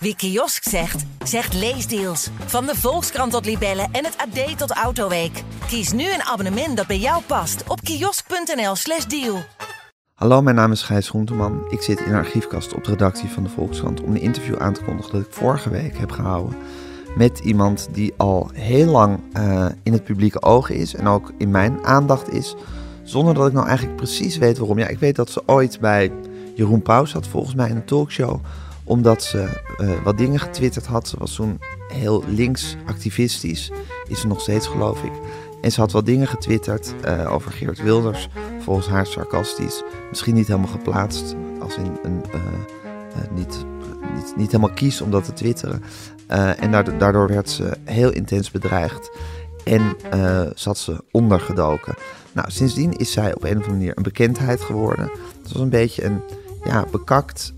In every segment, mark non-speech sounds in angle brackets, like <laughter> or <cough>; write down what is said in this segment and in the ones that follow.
Wie kiosk zegt, zegt leesdeals. Van de Volkskrant tot Libellen en het AD tot Autoweek. Kies nu een abonnement dat bij jou past op kiosk.nl/slash deal. Hallo, mijn naam is Gijs Groenteman. Ik zit in de archiefkast op de redactie van de Volkskrant om een interview aan te kondigen dat ik vorige week heb gehouden met iemand die al heel lang uh, in het publieke oog is en ook in mijn aandacht is, zonder dat ik nou eigenlijk precies weet waarom. Ja, ik weet dat ze ooit bij Jeroen Pauw zat, volgens mij in een talkshow, omdat ze uh, wat dingen getwitterd had. Ze was toen heel links activistisch, is ze nog steeds geloof ik. En ze had wat dingen getwitterd uh, over Geert Wilders, volgens haar sarcastisch. Misschien niet helemaal geplaatst, als in een uh, niet, niet, niet helemaal kies om dat te twitteren. en daardoor, werd ze heel intens bedreigd. En zat ze ondergedoken. Nou, sindsdien is zij op een of andere manier een bekendheid geworden. Het was een beetje een ja, bekakt,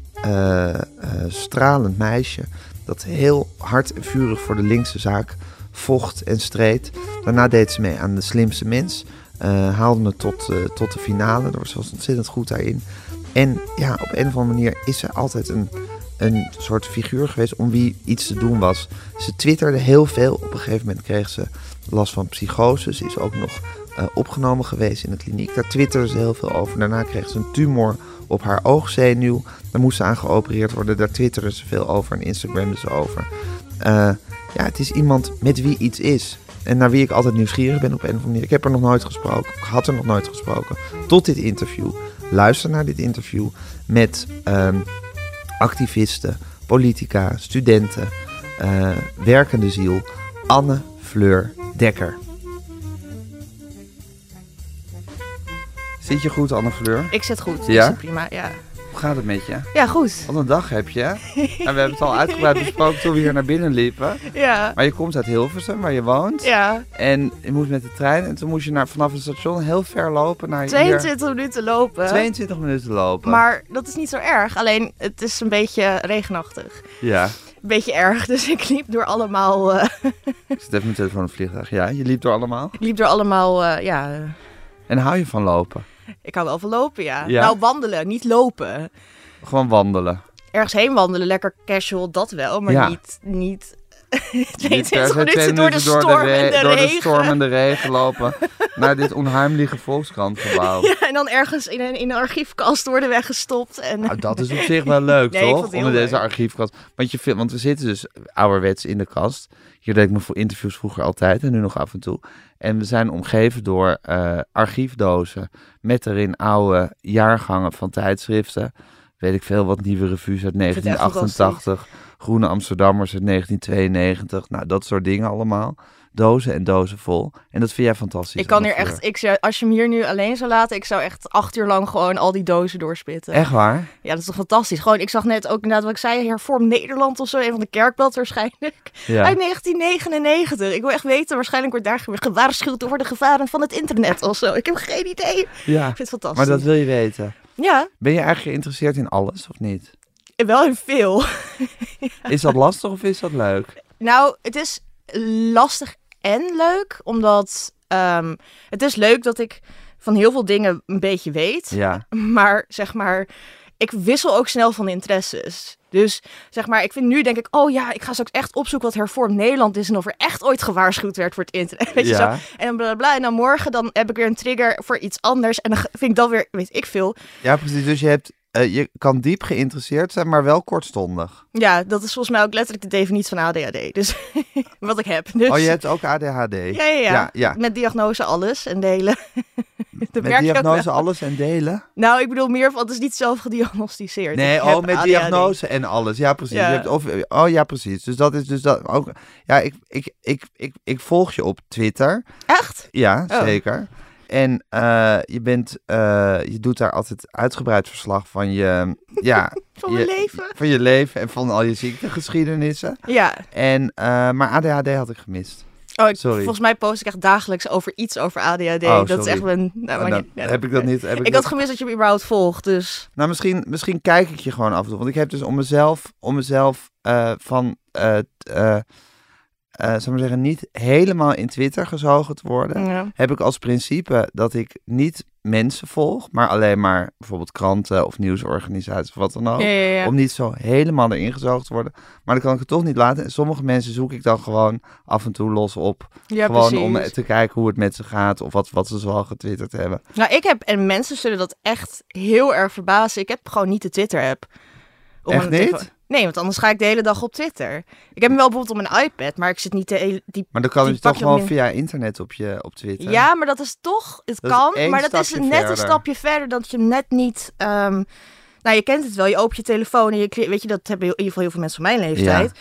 stralend meisje. Dat heel hard en vurig voor de linkse zaak vocht en streed. Daarna deed ze mee aan de slimste mens. Uh, haalde het tot, tot de finale. Daar was ze ontzettend goed daarin. En ja, op een of andere manier is ze altijd een, een soort figuur geweest om wie iets te doen was. Ze twitterde heel veel. Op een gegeven moment kreeg ze last van psychose. Ze is ook nog opgenomen geweest in de kliniek. Daar twitterde ze heel veel over. Daarna kreeg ze een tumor op haar oogzenuw. Daar moest ze aan geopereerd worden. Daar twitterde ze veel over en Instagramde ze over. Uh, ja, het is iemand met wie iets is. En naar wie ik altijd nieuwsgierig ben op een of andere manier. Ik heb er nog nooit gesproken. Ik had er nog nooit gesproken. Tot dit interview. Luister naar dit interview met um, activisten, politica, studenten, uh, werkende ziel. Anne Fleur Dekker. Zit je goed, Anne Fleur? Ik zit goed. Ja? Ik zit prima, ja. Hoe gaat het met je? Ja, goed. Wat een dag heb je. <laughs> en we hebben het al uitgebreid besproken toen we hier naar binnen liepen. Ja. Maar je komt uit Hilversum, waar je woont. Ja. En je moest met de trein. En toen moest je naar, vanaf het station heel ver lopen naar 22 hier. minuten lopen. 22 minuten lopen. Maar dat is niet zo erg. Alleen, het is een beetje regenachtig. Ja. Een beetje erg, dus ik liep door allemaal... Uh... ik <laughs> zit even mijn telefoon op het vliegtuig. Ja, je liep door allemaal? Ik liep door allemaal, uh, ja... En hou je van lopen? Ik hou wel van lopen, ja. ja. Nou, wandelen, niet lopen. Gewoon wandelen. Ergens heen wandelen, lekker casual, dat wel. Maar ja. niet, niet <laughs> 22 Niet per se minuten door de storm en de door de regen. storm en de regen <laughs> lopen naar dit onheimliche Volkskrantgebouw. Ja, en dan ergens in een, in een archiefkast worden weggestopt. En... Nou, dat is op zich wel leuk, <laughs> Nee, toch? Onder deze archiefkast. Want, je, vindt- want we zitten dus ouderwets in de kast. Hier deed ik me voor interviews vroeger altijd en nu nog af en toe. En we zijn omgeven door eh, archiefdozen met erin oude jaargangen van tijdschriften. Weet ik veel, wat nieuwe revues uit vind het echt 1988. Groene Amsterdammers uit 1992. Nou, dat soort dingen allemaal. Dozen en dozen vol. En dat vind jij fantastisch. Ik kan hier echt, ik zou, als je me hier nu alleen zou laten, ik zou echt acht uur lang gewoon al die dozen doorspitten. Echt waar? Ja, dat is toch fantastisch. Gewoon, ik zag net ook inderdaad wat ik zei, Hervorm Nederland of zo, een van de kerkblad waarschijnlijk. Ja. Uit 1999. Ik wil echt weten, waarschijnlijk wordt daar ge- gewaarschuwd voor de gevaren van het internet of zo. Ik heb geen idee. Ja, Ik vind het fantastisch. maar dat wil je weten. Ja, Ben je eigenlijk geïnteresseerd in alles of niet? wel in veel. Is dat <laughs> lastig of is dat leuk? Nou, het is lastig en leuk, omdat ehm, het is leuk dat ik van heel veel dingen een beetje weet. Ja. <laughs> Maar zeg maar, ik wissel ook snel van interesses. Dus zeg maar, ik vind nu denk ik, oh ja, ik ga straks echt opzoeken wat hervormd Nederland is en of er echt ooit gewaarschuwd werd voor het internet. <laughs> Weet je Ja. zo? En dan bla bla bla. En dan morgen dan heb ik weer een trigger voor iets anders. En dan vind ik dat weer, weet ik veel. Ja, precies. Dus je, hebt, eh, je kan diep geïnteresseerd zijn, maar wel kortstondig. Ja, dat is volgens mij ook letterlijk de definitie van ADHD. Dus <laughs> wat ik heb. Dus, Oh, je hebt ook ADHD. Ja, ja, ja. ja, ja. Met diagnose alles en delen. <laughs> dat Met diagnose alles en delen? Nou, ik bedoel meer van, het is niet zelf gediagnosticeerd. Nee, oh, met ADHD. diagnose en alles. Ja, precies. Ja. Je hebt of, oh, ja, precies. Dus dat is dus dat ook. Ja, ik, ik, ik, ik, ik volg je op Twitter. Echt? Ja, Oh. zeker. En eh, je bent, eh, je doet daar altijd uitgebreid verslag van je, <laughs> ja, Van je- leven? van je leven en van al je ziektegeschiedenissen. Ja. En, eh, maar ADHD had ik gemist. Oh, ik, Sorry. volgens mij post ik echt dagelijks over iets over ADHD. Oh, dat is echt mijn... Nou, Oh, dan niet- ja, heb ik dat niet. Heb ik Ik dat- had gemist dat je me überhaupt volgt, dus... Nou, misschien, misschien kijk ik je gewoon af en toe. Want ik heb dus om mezelf, om mezelf van, eh zou maar zeggen, niet helemaal in Twitter gezogen te worden, Ja. heb ik als principe dat ik niet mensen volg, maar alleen maar bijvoorbeeld kranten of nieuwsorganisaties of wat dan ook. Ja, ja, ja. Om niet zo helemaal erin gezogen te worden. Maar dan kan ik het toch niet laten. En sommige mensen zoek ik dan gewoon af en toe los op. Ja, gewoon precies. om te kijken hoe het met ze gaat of wat, wat ze zoal getwitterd hebben. Nou, ik heb, en mensen zullen dat echt heel erg verbazen. Ik heb gewoon niet de Twitter-app. Echt niet? Nee, want anders ga ik de hele dag op Twitter. Ik heb hem wel bijvoorbeeld op mijn iPad, maar ik zit niet de hele... Die... Maar dan kan je toch gewoon via internet op, je, op Twitter. Ja, maar dat is toch... Het Dat kan, maar dat is net verder. een stapje verder. Dat je hem net niet... ehm, nou, je kent het wel. Je opent je telefoon en je... Weet je, dat hebben in ieder geval heel veel mensen van mijn leeftijd.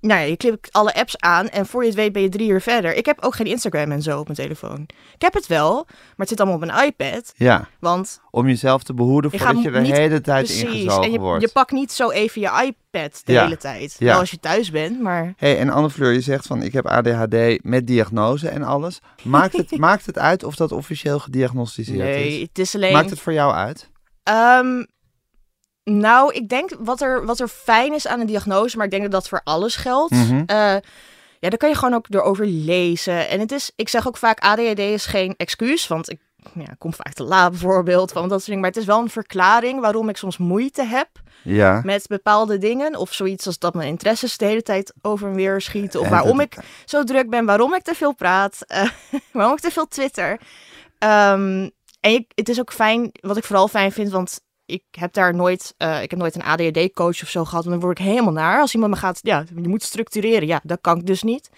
Nou ja, je klikt alle apps aan en voor je het weet ben je drie uur verder. Ik heb ook geen Instagram en zo op mijn telefoon. Ik heb het wel, maar het zit allemaal op mijn iPad. Ja, Want om jezelf te behoeden Je voordat je de hele tijd Precies. ingezogen En je, wordt. je pakt niet zo even je iPad de Ja. hele tijd. Ja. Wel als je thuis bent, maar... hey, en Anne Fleur, je zegt van ik heb ADHD met diagnose en alles. Maakt het, <laughs> maakt het uit of dat officieel gediagnosticeerd Nee, is? het is alleen... Maakt het voor jou uit? Ehm, nou, ik denk wat er, wat er fijn is aan een diagnose, maar ik denk dat dat voor alles geldt. Eh, ja, daar kan je gewoon ook erover lezen. En het is, ik zeg ook vaak, ADHD is geen excuus, want ik ja, kom vaak te laat bijvoorbeeld, van dat soort dingen. Maar het is wel een verklaring waarom ik soms moeite heb Ja. met bepaalde dingen. Of zoiets als dat mijn interesses de hele tijd over en weer schieten. Of En waarom dat- ik zo druk ben, waarom ik te veel praat, eh, <laughs> waarom ik te veel twitter. Ehm, en je- het is ook fijn, wat ik vooral fijn vind, want ik heb daar nooit, eh, ik heb nooit een ADHD-coach of zo gehad. En dan word ik helemaal naar als iemand me gaat, ja, je moet structureren. Ja, dat kan ik dus niet.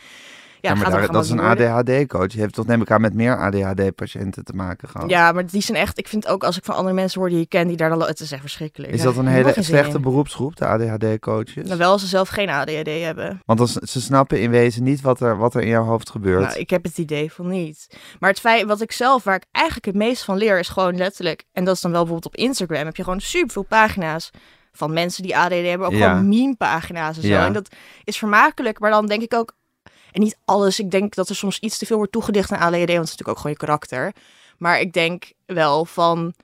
Ja, maar daar- dat is een. ADHD-coach. Je hebt toch neem ik aan met meer ADHD-patiënten te maken gehad. Ja, maar die zijn echt, ik vind ook als ik van andere mensen hoor die ik ken, die daar dan, het is echt verschrikkelijk. Is dat een hele slechte in. beroepsgroep, de ADHD-coaches? Nou, wel als ze zelf geen ADHD hebben. Want als, ze snappen in wezen niet wat er, wat er in jouw hoofd gebeurt. Nou, ik heb het idee van niet. Maar het feit, wat ik zelf, waar ik eigenlijk het meest van leer, is gewoon letterlijk, en dat is dan wel bijvoorbeeld op Instagram, heb je gewoon superveel pagina's van mensen die ADD hebben, ook Ja. gewoon meme-pagina's en zo. Ja. En dat is vermakelijk, maar dan denk ik ook, en niet alles, ik denk dat er soms iets te veel wordt toegedicht aan ADD, want het is natuurlijk ook gewoon je karakter. Maar ik denk wel van,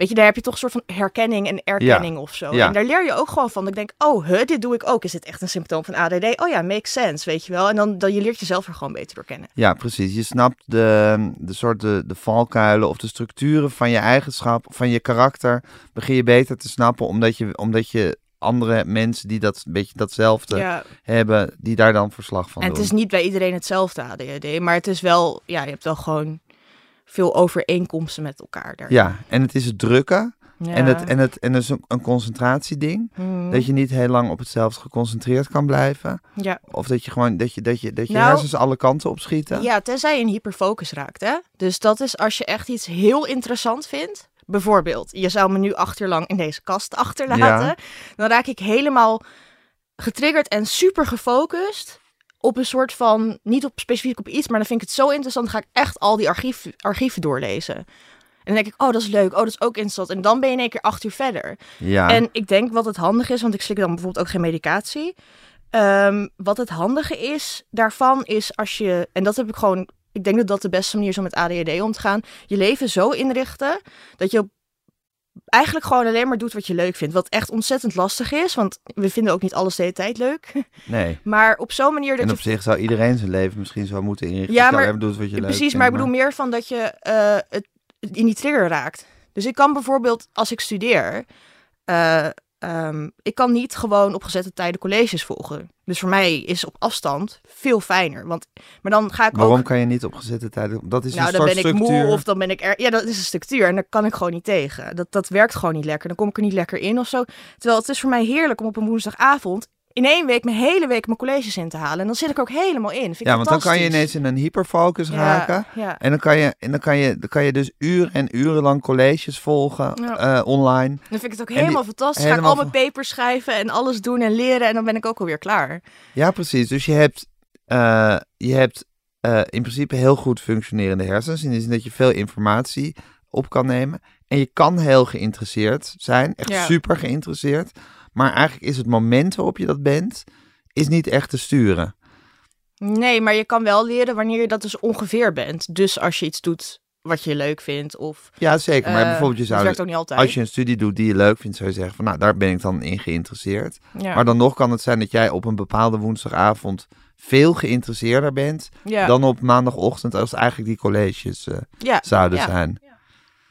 weet je, daar heb je toch een soort van herkenning en erkenning of zo. Ja. En daar leer je ook gewoon van. Ik denk, oh, huh, dit doe ik ook. Is dit echt een symptoom van ADD? Oh ja, makes sense, weet je wel. En dan, dan je leert jezelf er gewoon beter door kennen. Ja, precies. Je snapt de, de soort de, de valkuilen of de structuren van je eigenschap, van je karakter, begin je beter te snappen omdat je, omdat je andere mensen die dat een beetje datzelfde Ja, hebben, die daar dan verslag van en doen. het is niet bij iedereen hetzelfde ADHD, maar het is wel, ja, je hebt wel gewoon veel overeenkomsten met elkaar daar. Ja, en het is het drukken Ja. en het en het en het is een, een concentratieding. Hmm. Dat je niet heel lang op hetzelfde geconcentreerd kan blijven. ja. Of dat je gewoon dat je, dat je, dat je Nou, hersens alle kanten opschieten. ja, tenzij je een hyperfocus raakt, hè. Dus dat is als je echt iets heel interessant vindt. Bijvoorbeeld, je zou me nu acht uur lang in deze kast achterlaten. Ja. Dan raak ik helemaal getriggerd en super gefocust op een soort van, niet op specifiek op iets, maar dan vind ik het zo interessant, ga ik echt al die archief, archieven doorlezen. En dan denk ik, oh, dat is leuk, oh, dat is ook interessant. En dan ben je in één keer acht uur verder. Ja. En ik denk wat het handig is, want ik slik dan bijvoorbeeld ook geen medicatie. Ehm, wat het handige is daarvan is als je, en dat heb ik gewoon, ik denk dat dat de beste manier is om met ADHD om te gaan, je leven zo inrichten dat je eigenlijk gewoon alleen maar doet wat je leuk vindt. Wat echt ontzettend lastig is, want we vinden ook niet alles de hele tijd leuk. nee. <laughs> Maar op zo'n manier dat En je op zich zou iedereen zijn leven misschien zo moeten inrichten. Ja, maar- doet wat je leuk Precies, vindt, maar ik bedoel meer van dat je eh, het, het in die trigger raakt. Dus ik kan bijvoorbeeld, als ik studeer, eh, ehm, ik kan niet gewoon op gezette tijden colleges volgen. Dus voor mij is op afstand veel fijner. Want, maar dan ga ik Waarom ook... kan je niet op gezette tijden? Dat is Nou, een dan ben ik moe of dan ben ik er. Ja, dat is een structuur en daar kan ik gewoon niet tegen. Dat, dat werkt gewoon niet lekker. Dan kom ik er niet lekker in of zo. Terwijl het is voor mij heerlijk om op een woensdagavond in één week mijn hele week mijn colleges in te halen. En dan zit ik ook helemaal in. Vind ik ja, want dan kan je ineens in een hyperfocus Ja, raken. Ja. En dan kan je, en dan kan je, dan kan je dus uren en uren lang colleges volgen Ja. eh, online. Dan vind ik het ook die- helemaal fantastisch. Ga ik al mijn papers schrijven en alles doen en leren. En dan ben ik ook alweer klaar. Ja, precies. Dus je hebt, eh, je hebt eh, in principe heel goed functionerende hersens. In de zin dat je veel informatie op kan nemen. En je kan heel geïnteresseerd zijn. Echt super geïnteresseerd. Maar eigenlijk is het moment waarop je dat bent, is niet echt te sturen. Nee, maar je kan wel leren wanneer je dat dus ongeveer bent. Dus als je iets doet wat je leuk vindt. Of, Ja, zeker. Maar eh, bijvoorbeeld je zou... werkt ook niet altijd. Als je een studie doet die je leuk vindt, zou je zeggen van nou, daar ben ik dan in geïnteresseerd. ja. Maar dan nog kan het zijn dat jij op een bepaalde woensdagavond veel geïnteresseerder bent Ja, dan op maandagochtend als eigenlijk die colleges eh, ja, zouden ja. zijn.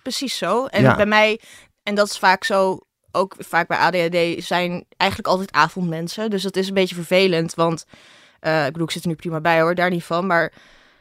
precies zo. En bij mij, en dat is vaak zo, ook vaak bij ADHD, zijn eigenlijk altijd avondmensen. Dus dat is een beetje vervelend, want eh, ik bedoel, ik zit er nu prima bij hoor, daar niet van. Maar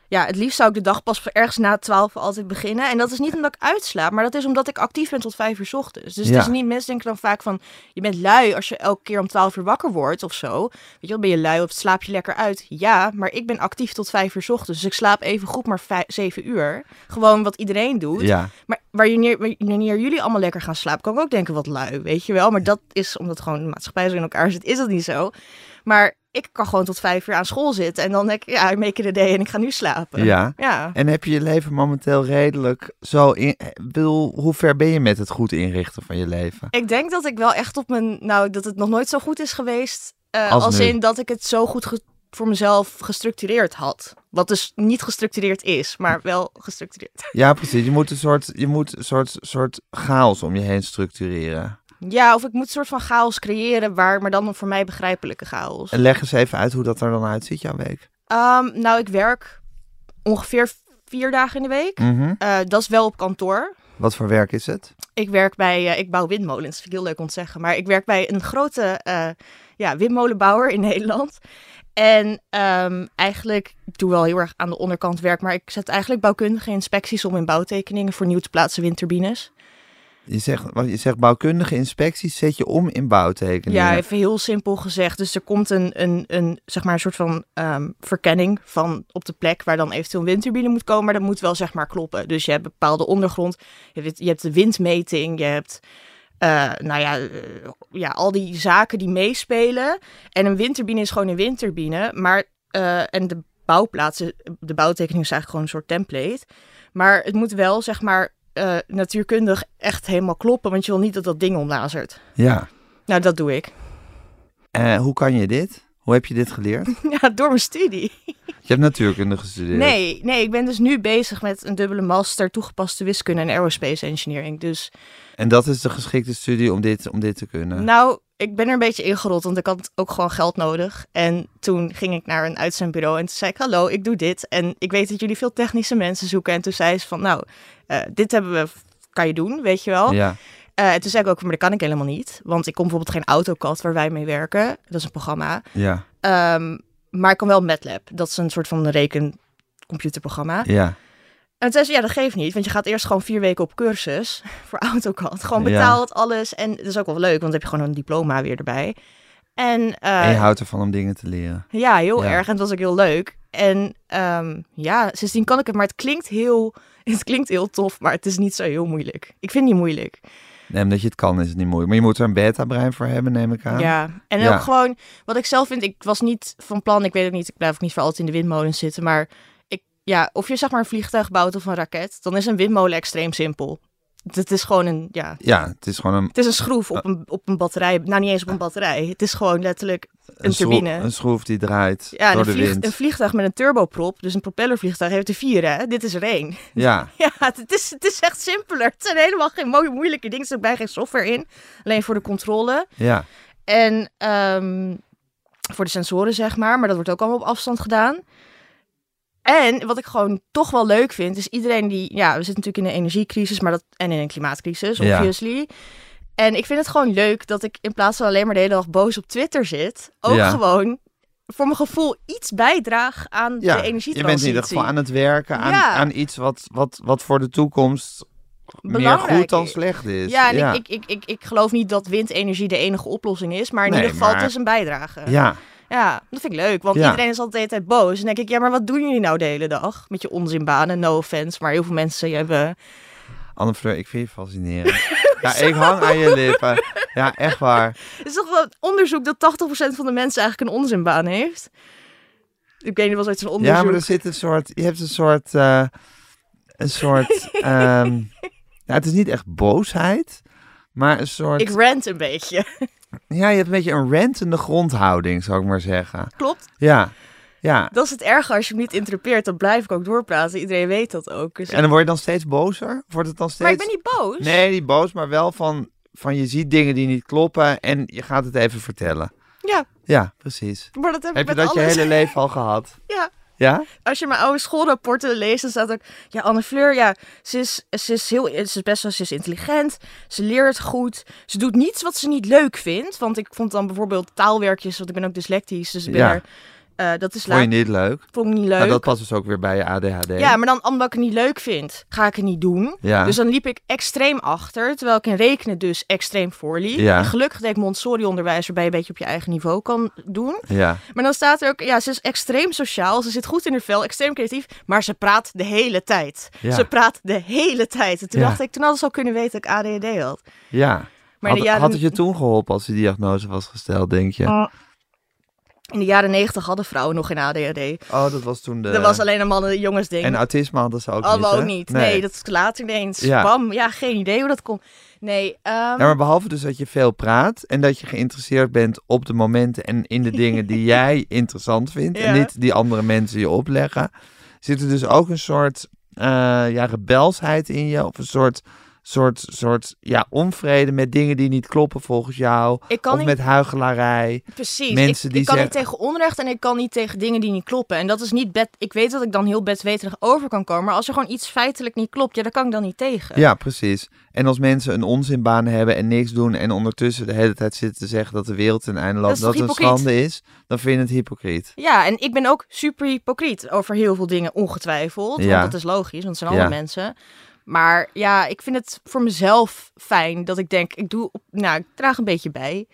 ja, het liefst zou ik de dag pas ergens na twaalf altijd beginnen. En dat is niet omdat ik uitslaap, maar dat is omdat ik actief ben tot vijf uur 's ochtends. Dus Ja. het is niet, mensen denken dan vaak van, je bent lui als je elke keer om twaalf uur wakker wordt of zo. Weet je wel, ben je lui of slaap je lekker uit? Ja, maar ik ben actief tot vijf uur 's ochtends. Dus ik slaap even goed maar vijf, zeven uur. Gewoon wat iedereen doet. Ja, Maar wanneer, wanneer jullie allemaal lekker gaan slapen, kan ik ook denken wat lui, weet je wel. Maar dat is omdat gewoon de maatschappij zo in elkaar zit, is dat niet zo. Maar ik kan gewoon tot vijf uur aan school zitten en dan denk ik, ja, ik make it a day en ik ga nu slapen. ja. Ja. En heb je je leven momenteel redelijk zo in... hoe ver ben je met het goed inrichten van je leven? Ik denk dat ik wel echt op mijn, nou, dat het nog nooit zo goed is geweest. eh, Als in dat ik het zo goed ge- voor mezelf gestructureerd had. Wat dus niet gestructureerd is, maar wel gestructureerd. Ja, precies. Je moet een soort, je moet een soort, soort chaos om je heen structureren. Ja, of ik moet een soort van chaos creëren, waar, maar dan een voor mij begrijpelijke chaos. En leg eens even uit hoe dat er dan uitziet, jouw week. Ehm, nou, ik werk ongeveer vier dagen in de week. Mhm. Eh, dat is wel op kantoor. Wat voor werk is het? Ik werk bij, eh, ik bouw windmolens, vind ik heel leuk om te zeggen. Maar ik werk bij een grote eh, ja, windmolenbouwer in <laughs> Nederland. En ehm, eigenlijk, ik doe wel heel erg aan de onderkant werk, maar ik zet eigenlijk bouwkundige inspecties om in bouwtekeningen voor nieuw te plaatsen windturbines. Je zegt, je zegt bouwkundige inspecties zet je om in bouwtekeningen. Ja, even heel simpel gezegd. Dus er komt een, een, een, zeg maar een soort van ehm, verkenning van op de plek waar dan eventueel een windturbine moet komen. Maar dat moet wel zeg maar kloppen. Dus je hebt bepaalde ondergrond. Je hebt, je hebt de windmeting, je hebt eh, nou ja, eh, ja, al die zaken die meespelen. En een windturbine is gewoon een windturbine. Maar, eh, en de bouwplaatsen, de bouwtekening is eigenlijk gewoon een soort template. Maar het moet wel zeg maar eh, natuurkundig echt helemaal kloppen. Want je wil niet dat dat ding omlazert. Ja. Nou, dat doe ik. Eh, hoe kan je dit? Hoe heb je dit geleerd? <laughs> Ja, door mijn studie. Je hebt natuurkunde gestudeerd. Nee, nee, ik ben dus nu bezig met een dubbele master toegepaste wiskunde en aerospace engineering. Dus En dat is de geschikte studie om dit, om dit te kunnen. nou, ik ben er een beetje ingerold, want ik had ook gewoon geld nodig. En toen ging ik naar een uitzendbureau en toen zei ik, hallo, ik doe dit. En ik weet dat jullie veel technische mensen zoeken. En toen zei ze van, nou, eh, dit hebben we, kan je doen, weet je wel. Ja. Eh, en toen zei ik ook, maar dat kan ik helemaal niet. Want ik kom bijvoorbeeld geen AutoCAD waar wij mee werken. Dat is een programma. Ja. Ehm, maar ik kan wel MATLAB. Dat is een soort van rekencomputerprogramma. Ja. En toen zei ze, ja, dat geeft niet. Want je gaat eerst gewoon vier weken op cursus <laughs> voor AutoCAD. Gewoon Ja. betaald, alles. En dat is ook wel leuk, want dan heb je gewoon een diploma weer erbij. En, eh, En je houdt ervan om dingen te leren. ja, heel Ja. erg. En het was ook heel leuk. En ehm, ja, sindsdien kan ik het. Maar het klinkt heel, <laughs> het klinkt heel tof, maar het is niet zo heel moeilijk. Ik vind het niet moeilijk. Nee, omdat je het kan is het niet moeilijk. Maar je moet er een beta-brein voor hebben, neem ik aan. Ja, en Ja. ook gewoon wat ik zelf vind. Ik was niet van plan, ik weet het niet, ik blijf ook niet voor altijd in de windmolens zitten. Maar ik, ja, of je zeg maar een vliegtuig bouwt of een raket, dan is een windmolen extreem simpel. Het is gewoon een, ja, Ja, het is gewoon een, het is een schroef op een, op een batterij. Nou, niet eens op een batterij. Het is gewoon letterlijk een, schroef- turbine. een schroef die draait ja, door een, de vlieg- wind. een vliegtuig met een turboprop, dus een propellervliegtuig, heeft er vier, hè? Dit is er één. <laughs> Ja, <laughs> Ja, het is, het is echt simpeler. Het zijn helemaal geen mooie, moeilijke dingen. Er zit bij geen software in. Alleen voor de controle. ja. En ehm, voor de sensoren, zeg maar. Maar dat wordt ook allemaal op afstand gedaan. En wat ik gewoon toch wel leuk vind, is iedereen die... Ja, we zitten natuurlijk in een energiecrisis maar dat, en in een klimaatcrisis, Ja. En ik vind het gewoon leuk dat ik in plaats van alleen maar de hele dag boos op Twitter zit... ook Ja. gewoon voor mijn gevoel iets bijdraag aan ja. de Je energietransitie. bent in ieder geval aan het werken aan, Ja. aan iets wat, wat, wat voor de toekomst meer Belangrijk goed dan slecht is. Ja, en Ik, ik, ik, ik geloof niet dat windenergie de enige oplossing is, maar in Nee, ieder geval maar- het is een bijdrage. Ja, Ja, dat vind ik leuk, want Ja. iedereen is altijd de hele tijd boos. En dan denk ik, ja, maar wat doen jullie nou de hele dag? Met je onzinbanen, no offense, maar heel veel mensen hebben... Anne Fleur, ik vind je fascinerend. <laughs> ja, ik hang aan je lippen. Ja, echt waar. Het is toch wel onderzoek dat 80% van de mensen eigenlijk een onzinbaan heeft? Ik weet niet, was ooit zo'n onderzoek. Ja, maar er zit een soort, je hebt een soort, eh, een soort, ehm, <laughs> ja, het is niet echt boosheid, maar een soort, Ik rant een beetje. ja, je hebt een beetje een rentende grondhouding, zou ik maar zeggen. Klopt. Ja, ja. Dat is het erge als je me niet interpreteert, dan blijf ik ook doorpraten. Iedereen weet dat ook. Dus En dan word je dan steeds bozer? Wordt het dan steeds... Maar ik ben niet boos. Nee, niet boos, maar wel van, van je ziet dingen die niet kloppen en je gaat het even vertellen. Ja, Ja, precies. Maar dat heb, Heb je dat je hele leven al gehad? <laughs> Ja. Ja? Als je mijn oude schoolrapporten leest, dan staat ook... Ja, Anne Fleur, ja, ze is, ze is, heel, ze is best wel ze is intelligent. Ze leert goed. Ze doet niets wat ze niet leuk vindt. Want ik vond dan bijvoorbeeld taalwerkjes, want ik ben ook dyslectisch. Dus ik ben Ja. er... eh, dat is Vond je niet leuk? vond ik niet leuk. Nou, dat past dus ook weer bij je ADHD. Ja, maar dan omdat ik het niet leuk vind, ga ik het niet doen. Ja. Dus dan liep ik extreem achter, terwijl ik in rekenen dus extreem voorliep. Ja. En gelukkig deed ik Montessori-onderwijs, waarbij je een beetje op je eigen niveau kan doen. Ja. Maar dan staat er ook, ja, ze is extreem sociaal, ze zit goed in haar vel, extreem creatief, maar ze praat de hele tijd. Ja. Ze praat de hele tijd. En toen Ja. dacht ik, toen hadden ze al kunnen weten dat ik ADHD had. Ja. Maar had, jaren, had het je toen geholpen als die diagnose was gesteld, denk je? Mm. In de jaren negentig hadden vrouwen nog geen ADHD. Oh, dat was toen de... Dat was alleen een mannen jongens ding. En autisme hadden ze ook Hadden niet, we ook niet. Nee. dat is later ineens. Ja. Bam. Ja, geen idee hoe dat komt. Nee, ehm, Ja, maar behalve dus dat je veel praat en dat je geïnteresseerd bent op de momenten en in de dingen die <laughs> jij interessant vindt en niet die andere mensen je opleggen, zit er dus ook een soort eh, ja, rebelsheid in je of een soort, soort, soort ja, onvrede met dingen die niet kloppen volgens jou ik kan of niet... met huichelarij. Precies. mensen ik, die ik kan zeggen- niet tegen onrecht en ik kan niet tegen dingen die niet kloppen. En dat is niet bed. Ik weet dat ik dan heel bedweterig over kan komen. Maar als er gewoon iets feitelijk niet klopt, ja, daar kan ik dan niet tegen. Ja, precies. En als mensen een onzinbaan hebben en niks doen en ondertussen de hele tijd zitten te zeggen dat de wereld ten einde loopt, dat het een schande is, dan vind je het hypocriet. Ja, en ik ben ook super hypocriet over heel veel dingen, ongetwijfeld. Ja. Want dat is logisch, want het zijn Ja. allemaal mensen. Maar ja, ik vind het voor mezelf fijn dat ik denk, ik doe, op, nou, ik draag een beetje bij.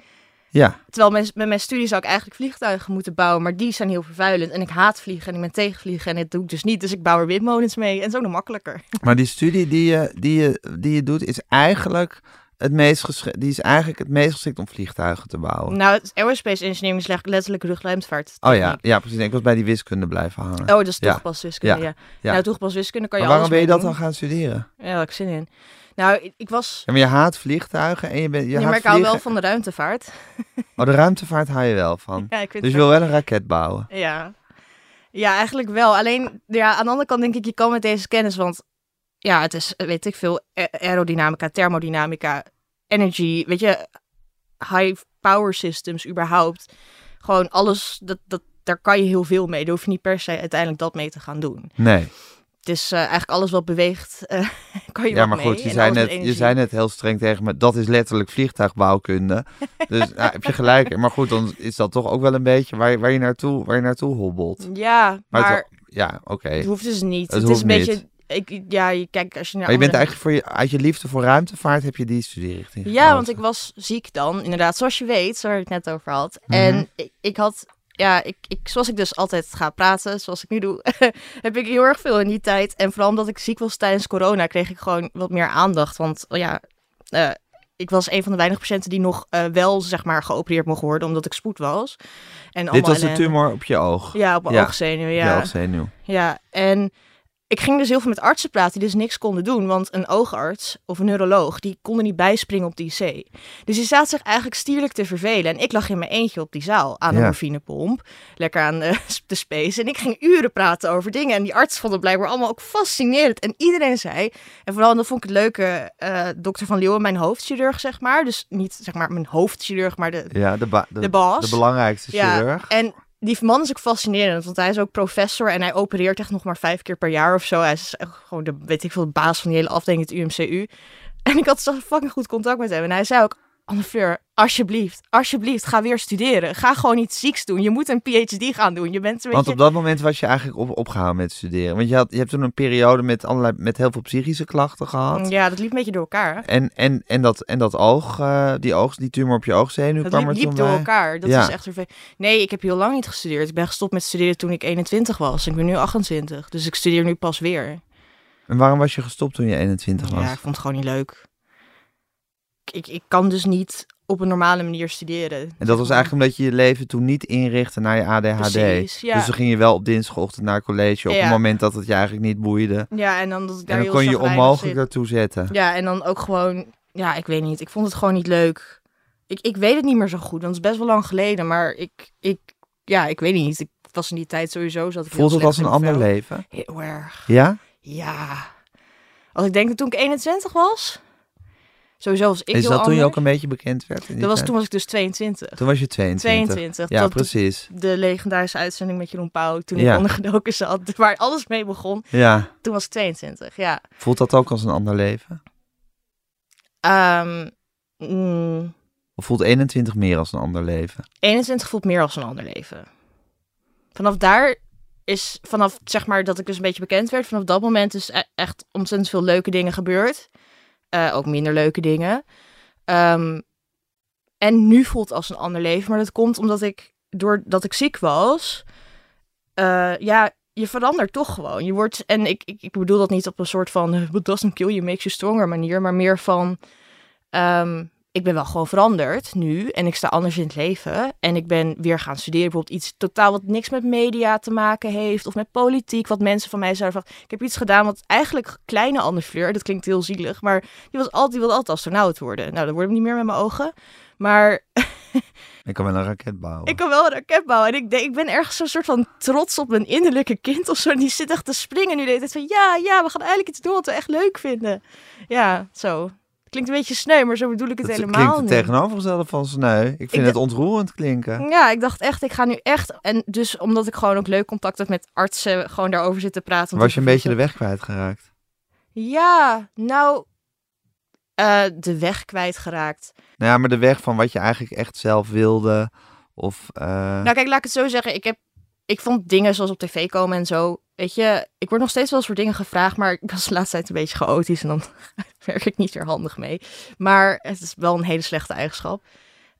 Ja, Terwijl met, met mijn studie zou ik eigenlijk vliegtuigen moeten bouwen, maar die zijn heel vervuilend. En ik haat vliegen en ik ben tegen vliegen en dat doe ik dus niet. Dus ik bouw er windmolens mee en zo nog makkelijker. maar die studie die je, die je, die je doet is eigenlijk het meest geschikt, die is eigenlijk het meest geschikt om vliegtuigen te bouwen. Nou, het aerospace engineering is le- letterlijk ruimtevaart. Oh ja, ja, precies. Ik was bij die wiskunde blijven hangen. Oh, dat is Ja. toegepast wiskunde, ja. Ja. Nou, toegepast wiskunde kan je maar waarom ben je dat dan gaan studeren? Ja, daar heb ik zin in. Nou, ik, was... Ja, maar je haat vliegtuigen en je bent je Ja, haat maar ik hou vliegen. wel van de ruimtevaart. <laughs> Oh, de ruimtevaart hou je wel van. <laughs> Ja, ik vind Dus je wil wel een raket bouwen. Ja. ja, eigenlijk wel. Alleen, ja, aan de andere kant denk ik, je kan met deze kennis, want ja, het is, weet ik veel, aerodynamica, thermodynamica, energy, weet je, high power systems überhaupt. Gewoon alles, dat, dat, daar kan je heel veel mee. Daar hoef je niet per se uiteindelijk dat mee te gaan doen. Nee. Het is eh, eigenlijk alles wat beweegt, <laughs> eh, kan je Ja, maar mee. goed, je zei, met net, je zei net heel streng tegen me, dat is letterlijk vliegtuigbouwkunde. <laughs> dus heb je gelijk. Maar goed, dan is dat toch ook wel een beetje waar je, waar je, naartoe, waar je naartoe hobbelt. Ja, Maar, maar, het- ja, oké. het hoeft dus niet. Het Het, is een beetje, ik, ja, je, kijk, als je naar Maar je bent eigenlijk voor je, uit je liefde voor ruimtevaart heb je die studierichting Ja, gekozen. want ik was ziek dan, inderdaad, zoals je weet, waar ik het net over had. Mhm. En ik, ik had, ja, ik, ik, zoals ik dus altijd ga praten, zoals ik nu doe, <laughs> heb ik heel erg veel in die tijd. En vooral omdat ik ziek was tijdens corona, kreeg ik gewoon wat meer aandacht. Want oh ja, eh, ik was een van de weinige patiënten die nog eh, wel, zeg maar, geopereerd mocht worden, omdat ik spoed was. En Dit was de tumor op je oog. Ja, op mijn Ja. oogzenuw, Ja. ja. Je oogzenuw. Ja, en ik ging dus heel veel met artsen praten die dus niks konden doen. Want een oogarts of een neuroloog, die konden niet bijspringen op die IC. Dus die zaten zich eigenlijk stierlijk te vervelen. En ik lag in mijn eentje op die zaal aan een Ja. morfinepomp. Lekker aan eh, <laughs> de space. En ik ging uren praten over dingen. En die artsen vonden het blijkbaar allemaal ook fascinerend. En iedereen zei, en vooral en dat vond ik het leuke, eh, dokter Van Leeuwen, mijn hoofdchirurg zeg maar. Dus niet zeg maar mijn hoofdchirurg, maar de, Ja, de, ba- de, de baas. de belangrijkste Ja, chirurg. en die man is ook fascinerend, want hij is ook professor en hij opereert echt nog maar vijf keer per jaar of zo. Hij is gewoon de, weet ik veel, de baas van die hele afdeling, het UMCU. <laughs> En ik had zo fucking goed contact met hem. En hij zei ook, Anne Fleur, alsjeblieft, alsjeblieft, ga weer studeren. Ga gewoon iets zieks doen. Je moet een PhD gaan doen. Je bent een Want op dat moment was je eigenlijk op, opgehouden met studeren. Want je, had, je hebt toen een periode met, allerlei, met heel veel psychische klachten gehad. Ja, dat liep een beetje door elkaar. En, en, en, dat, en dat oog, eh, die, oog, die tumor op je oogzenuw Dat kwam liep, er liep door bij. elkaar. Dat Ja. is echt vervelend. Nee, ik heb heel lang niet gestudeerd. Ik ben gestopt met studeren toen ik 21 was. Ik ben nu 28. Dus ik studeer nu pas weer. En waarom was je gestopt toen je 21 was? Ja, ik vond het gewoon niet leuk. Ik, ik, kan dus niet op een normale manier studeren. En dat was eigenlijk omdat je je leven toen niet inrichtte naar je ADHD. Precies, ja. Dus dan ging je wel op dinsdagochtend naar college op Ja. het moment dat het je eigenlijk niet boeide. Ja, en dan dat ik daar En dan heel kon je onmogelijk daartoe zetten. Ja, en dan ook gewoon... Ja, ik weet niet. Ik vond het gewoon niet leuk. Ik, ik weet het niet meer zo goed, want het is best wel lang geleden. Maar ik... ik ja, ik weet niet. Ik was in die tijd sowieso... Zat ik Voelt het als een ander vel. leven? Heel erg. Ja? Ja. Als ik denk dat toen ik 21 was... Sowieso was ik Is heel dat toen je ook een beetje bekend werd? in dat was, tijd? toen was ik dus 22. Toen was je 22. 22. Ja, dat, precies. De legendarische uitzending met Jeroen Pauw, toen Ja. ik ondergedoken zat, <laughs> waar alles mee begon. Ja. Toen was ik 22, ja. Voelt dat ook als een ander leven? Ehm, mm, Of voelt 21 meer als een ander leven? 21 voelt meer als een ander leven. Vanaf daar is, vanaf zeg maar dat ik dus een beetje bekend werd, vanaf dat moment is e- echt ontzettend veel leuke dingen gebeurd. Eh, ook minder leuke dingen. Ehm, en nu voelt als een ander leven, maar dat komt omdat ik, doordat ik ziek was, eh, ja, je verandert toch gewoon. Je wordt, en ik, ik, ik bedoel dat niet op een soort van, what doesn't kill you makes you stronger manier, maar meer van, ehm, ik ben wel gewoon veranderd nu en ik sta anders in het leven. En ik ben weer gaan studeren, bijvoorbeeld iets totaal wat niks met media te maken heeft of met politiek, wat mensen van mij zouden van, ik heb iets gedaan wat eigenlijk kleine Anne Fleur, dat klinkt heel zielig, maar die, was altijd, die wilde altijd astronaut worden. Nou, dat wordt hem niet meer met mijn ogen. Maar <laughs> Ik kan wel een raket bouwen. ik kan wel een raket bouwen. En ik, denk, ik ben ergens zo'n soort van trots op mijn innerlijke kind of zo. En die zit echt te springen nu de hele tijd van... Ja, ja, we gaan eigenlijk iets doen wat we echt leuk vinden. Ja, zo. Klinkt een beetje sneu, maar zo bedoel ik het dat helemaal klinkt het niet. tegenovergestelde van sneu. Ik vind het ontroerend klinken. Ja, ik dacht echt, ik ga nu echt... En dus omdat ik gewoon ook leuk contact heb met artsen... gewoon daarover zitten praten. Was je een beetje de weg kwijtgeraakt? Ja, nou... eh, de weg kwijtgeraakt. Nou ja, maar de weg van wat je eigenlijk echt zelf wilde. Of, eh, Nou, kijk, laat ik het zo zeggen. Ik, heb, ik vond dingen zoals op tv komen en zo. Weet je, ik word nog steeds wel eens voor dingen gevraagd, maar ik was de laatste tijd een beetje chaotisch en dan <laughs> werk ik niet weer handig mee. Maar het is wel een hele slechte eigenschap.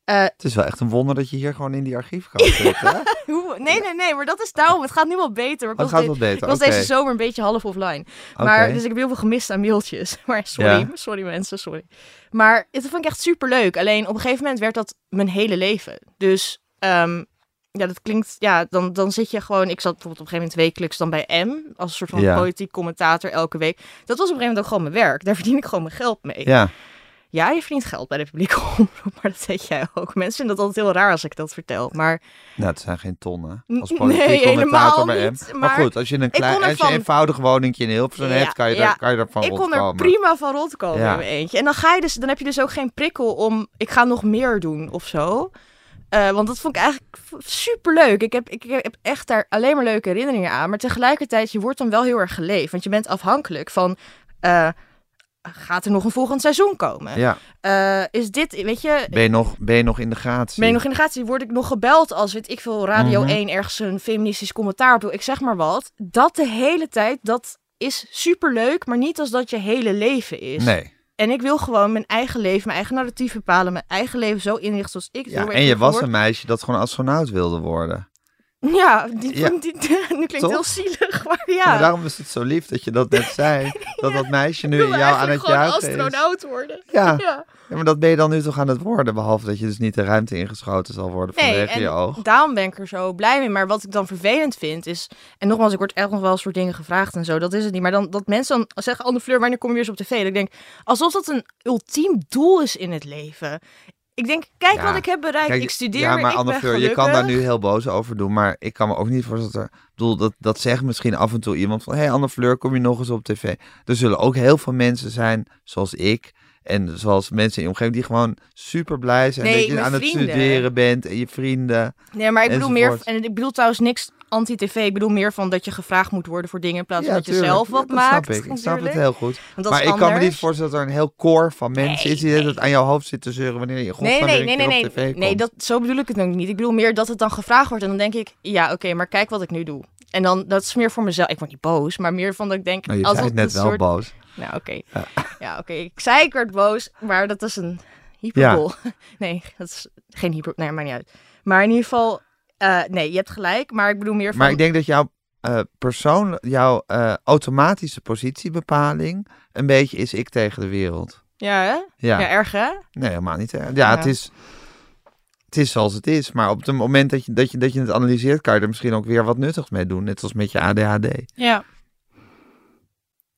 Eh, het is wel echt een wonder dat je hier gewoon in die archiefkast zit. Hè? <laughs> hoe, nee, nee, nee, maar dat is daarom. Het gaat nu wel beter. Maar ik Oh, het was, gaat wel beter. ik was deze zomer een beetje half offline. Maar, dus ik heb heel veel gemist aan mailtjes. <laughs> Maar sorry, Ja. sorry mensen, sorry. Maar het vond ik echt super leuk. Alleen op een gegeven moment werd dat mijn hele leven. Dus ehm, ja, dat klinkt, ja, dan, dan zit je gewoon. Ik zat bijvoorbeeld op een gegeven moment wekelijks dan bij M als een soort van Ja. politiek commentator elke week. Dat was op een gegeven moment ook gewoon mijn werk. Daar verdien ik gewoon mijn geld mee. Ja, Ja, je verdient geld bij de publieke omroep, <laughs> maar dat weet jij ook. Mensen vinden dat altijd heel raar als ik dat vertel. Maar nou, het zijn geen tonnen. Als politiek nee, helemaal bij niet, Maar, maar goed, als je een, klein, als je ervan- een eenvoudig woningje in Hilversum Ja, hebt, kan je, ja. daar, kan je daarvan ik kon er prima van rondkomen Ja. in mijn eentje. En dan, ga je dus, dan heb je dus ook geen prikkel om, ik ga nog meer doen of zo. Eh, want dat vond ik eigenlijk super leuk. Ik heb, ik heb echt daar alleen maar leuke herinneringen aan. Maar tegelijkertijd, je wordt dan wel heel erg geleefd. Want je bent afhankelijk van, eh, gaat er nog een volgend seizoen komen? Ja, Eh, is dit, weet je, ben je, nog, ben je nog in de gratie? ben je nog in de gaten? Word ik nog gebeld als, weet ik veel, Radio Mhm. 1 ergens een feministisch commentaar op doe? Ik zeg maar wat. Dat de hele tijd, dat is super leuk, maar niet als dat je hele leven is. Nee. En ik wil gewoon mijn eigen leven, mijn eigen narratief bepalen, mijn eigen leven zo inrichten zoals ik Ja, en je was een meisje dat gewoon astronaut wilde worden. Ja, die, Ja. <laughs> die, nu klinkt heel zielig, <laughs> maar Ja. Maar daarom is het zo lief dat je dat net <laughs> zei. Dat dat meisje nu jou aan het juichen is. astronaut worden. Ja. Ja. maar dat ben je dan nu toch aan het worden. Behalve dat je dus niet de ruimte ingeschoten zal worden Nee, vanwege je en oog. daarom ben ik er zo blij mee. Maar wat ik dan vervelend vind is... En nogmaals, ik word echt nog wel eens voor dingen gevraagd en zo. Dat is het niet. Maar dan dat mensen dan zeggen... Anne Fleur, wanneer kom je weer eens op tv? Dat ik denk, alsof dat een ultiem doel is in het leven. Ik denk, kijk Ja. wat ik heb bereikt. Kijk, ik studeer ja, maar ik Anne ben Fleur, je kan daar nu heel boos over doen. Maar ik kan me ook niet voorstellen dat. Ik bedoel, dat, dat zegt misschien af en toe iemand van... Hé hey Anne Fleur, kom je nog eens op tv? Er zullen ook heel veel mensen zijn, zoals ik... En zoals mensen in je omgeving die gewoon super blij zijn Nee, dat je aan het studeren bent en je vrienden. Nee, maar ik bedoel meer... En ik bedoel trouwens niks anti-tv. Ik bedoel meer van dat je gevraagd moet worden voor dingen... in plaats van dat je zelf wat Ja, dat maakt. Snap ik. ik snap het heel goed. Maar ik kan me niet voorstellen dat er een heel koor van mensen is die nee. het aan jouw hoofd zit te zeuren wanneer je Nee, nee, nee, nee, nee. tv Nee, dat, zo bedoel ik het ook niet. Ik bedoel meer dat het dan gevraagd wordt en dan denk ik, ja, oké, maar kijk wat ik nu doe. En dan, dat is meer voor mezelf. Ik word niet boos, maar meer van dat ik denk, Nou, je het net wel soort... boos. Nou, oké. Ja, oké. Ik zei ik werd boos, maar dat is een hyperbol. <laughs> Nee, dat is geen hyper... Nee, maar niet uit. Maar in ieder geval, eh, nee, je hebt gelijk. Maar ik bedoel meer van... Maar ik denk dat jouw eh, persoon, jouw eh, automatische positiebepaling een beetje is ik tegen de wereld. Ja, hè? Ja, Ja, erg, hè? nee, helemaal niet. hè. Ja, Ja. Het, is, het is zoals het is. Maar op het moment dat je, dat, je, dat je het analyseert, kan je er misschien ook weer wat nuttigs mee doen. Net als met je ADHD. Ja.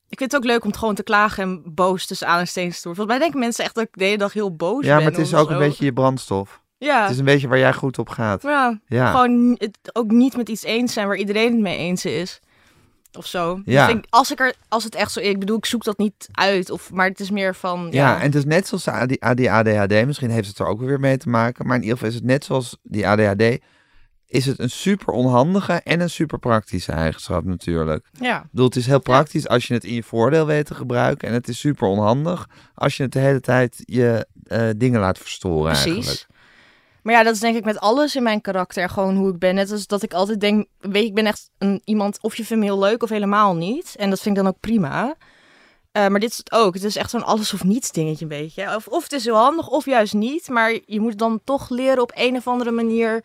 Ik vind het ook leuk om het gewoon te klagen en boos tussen aanhalingstekens te worden. Volgens mij denken mensen echt dat ik de hele dag heel boos ben. Ja, maar het is ook een beetje je brandstof. Ja. Het is een beetje waar jij goed op gaat. Ja, Ja. gewoon het ook niet met iets eens zijn waar iedereen het mee eens is. of zo. Ja. Ik- als, ik er, als het echt zo ik bedoel, ik zoek dat niet uit. Of, maar het is meer van, Ja, ja, en het is net zoals AD- AD- ADHD. Misschien heeft het er ook weer mee te maken. Maar in ieder geval is het net zoals die ADHD. Is het een super onhandige en een super praktische eigenschap natuurlijk. ja. Ik bedoel, het is heel praktisch als je het in je voordeel weet te gebruiken. En het is super onhandig als je het de hele tijd je eh, dingen laat verstoren eigenlijk. Maar ja, dat is denk ik met alles in mijn karakter. Gewoon hoe ik ben. Net als dat ik altijd denk, weet ik ben echt een, iemand, of je vindt me heel leuk of helemaal niet. En dat vind ik dan ook prima. Eh, maar dit is het ook. Het is echt zo'n alles of niets dingetje een beetje. Of, of het is heel handig, of juist niet. Maar je moet dan toch leren op een of andere manier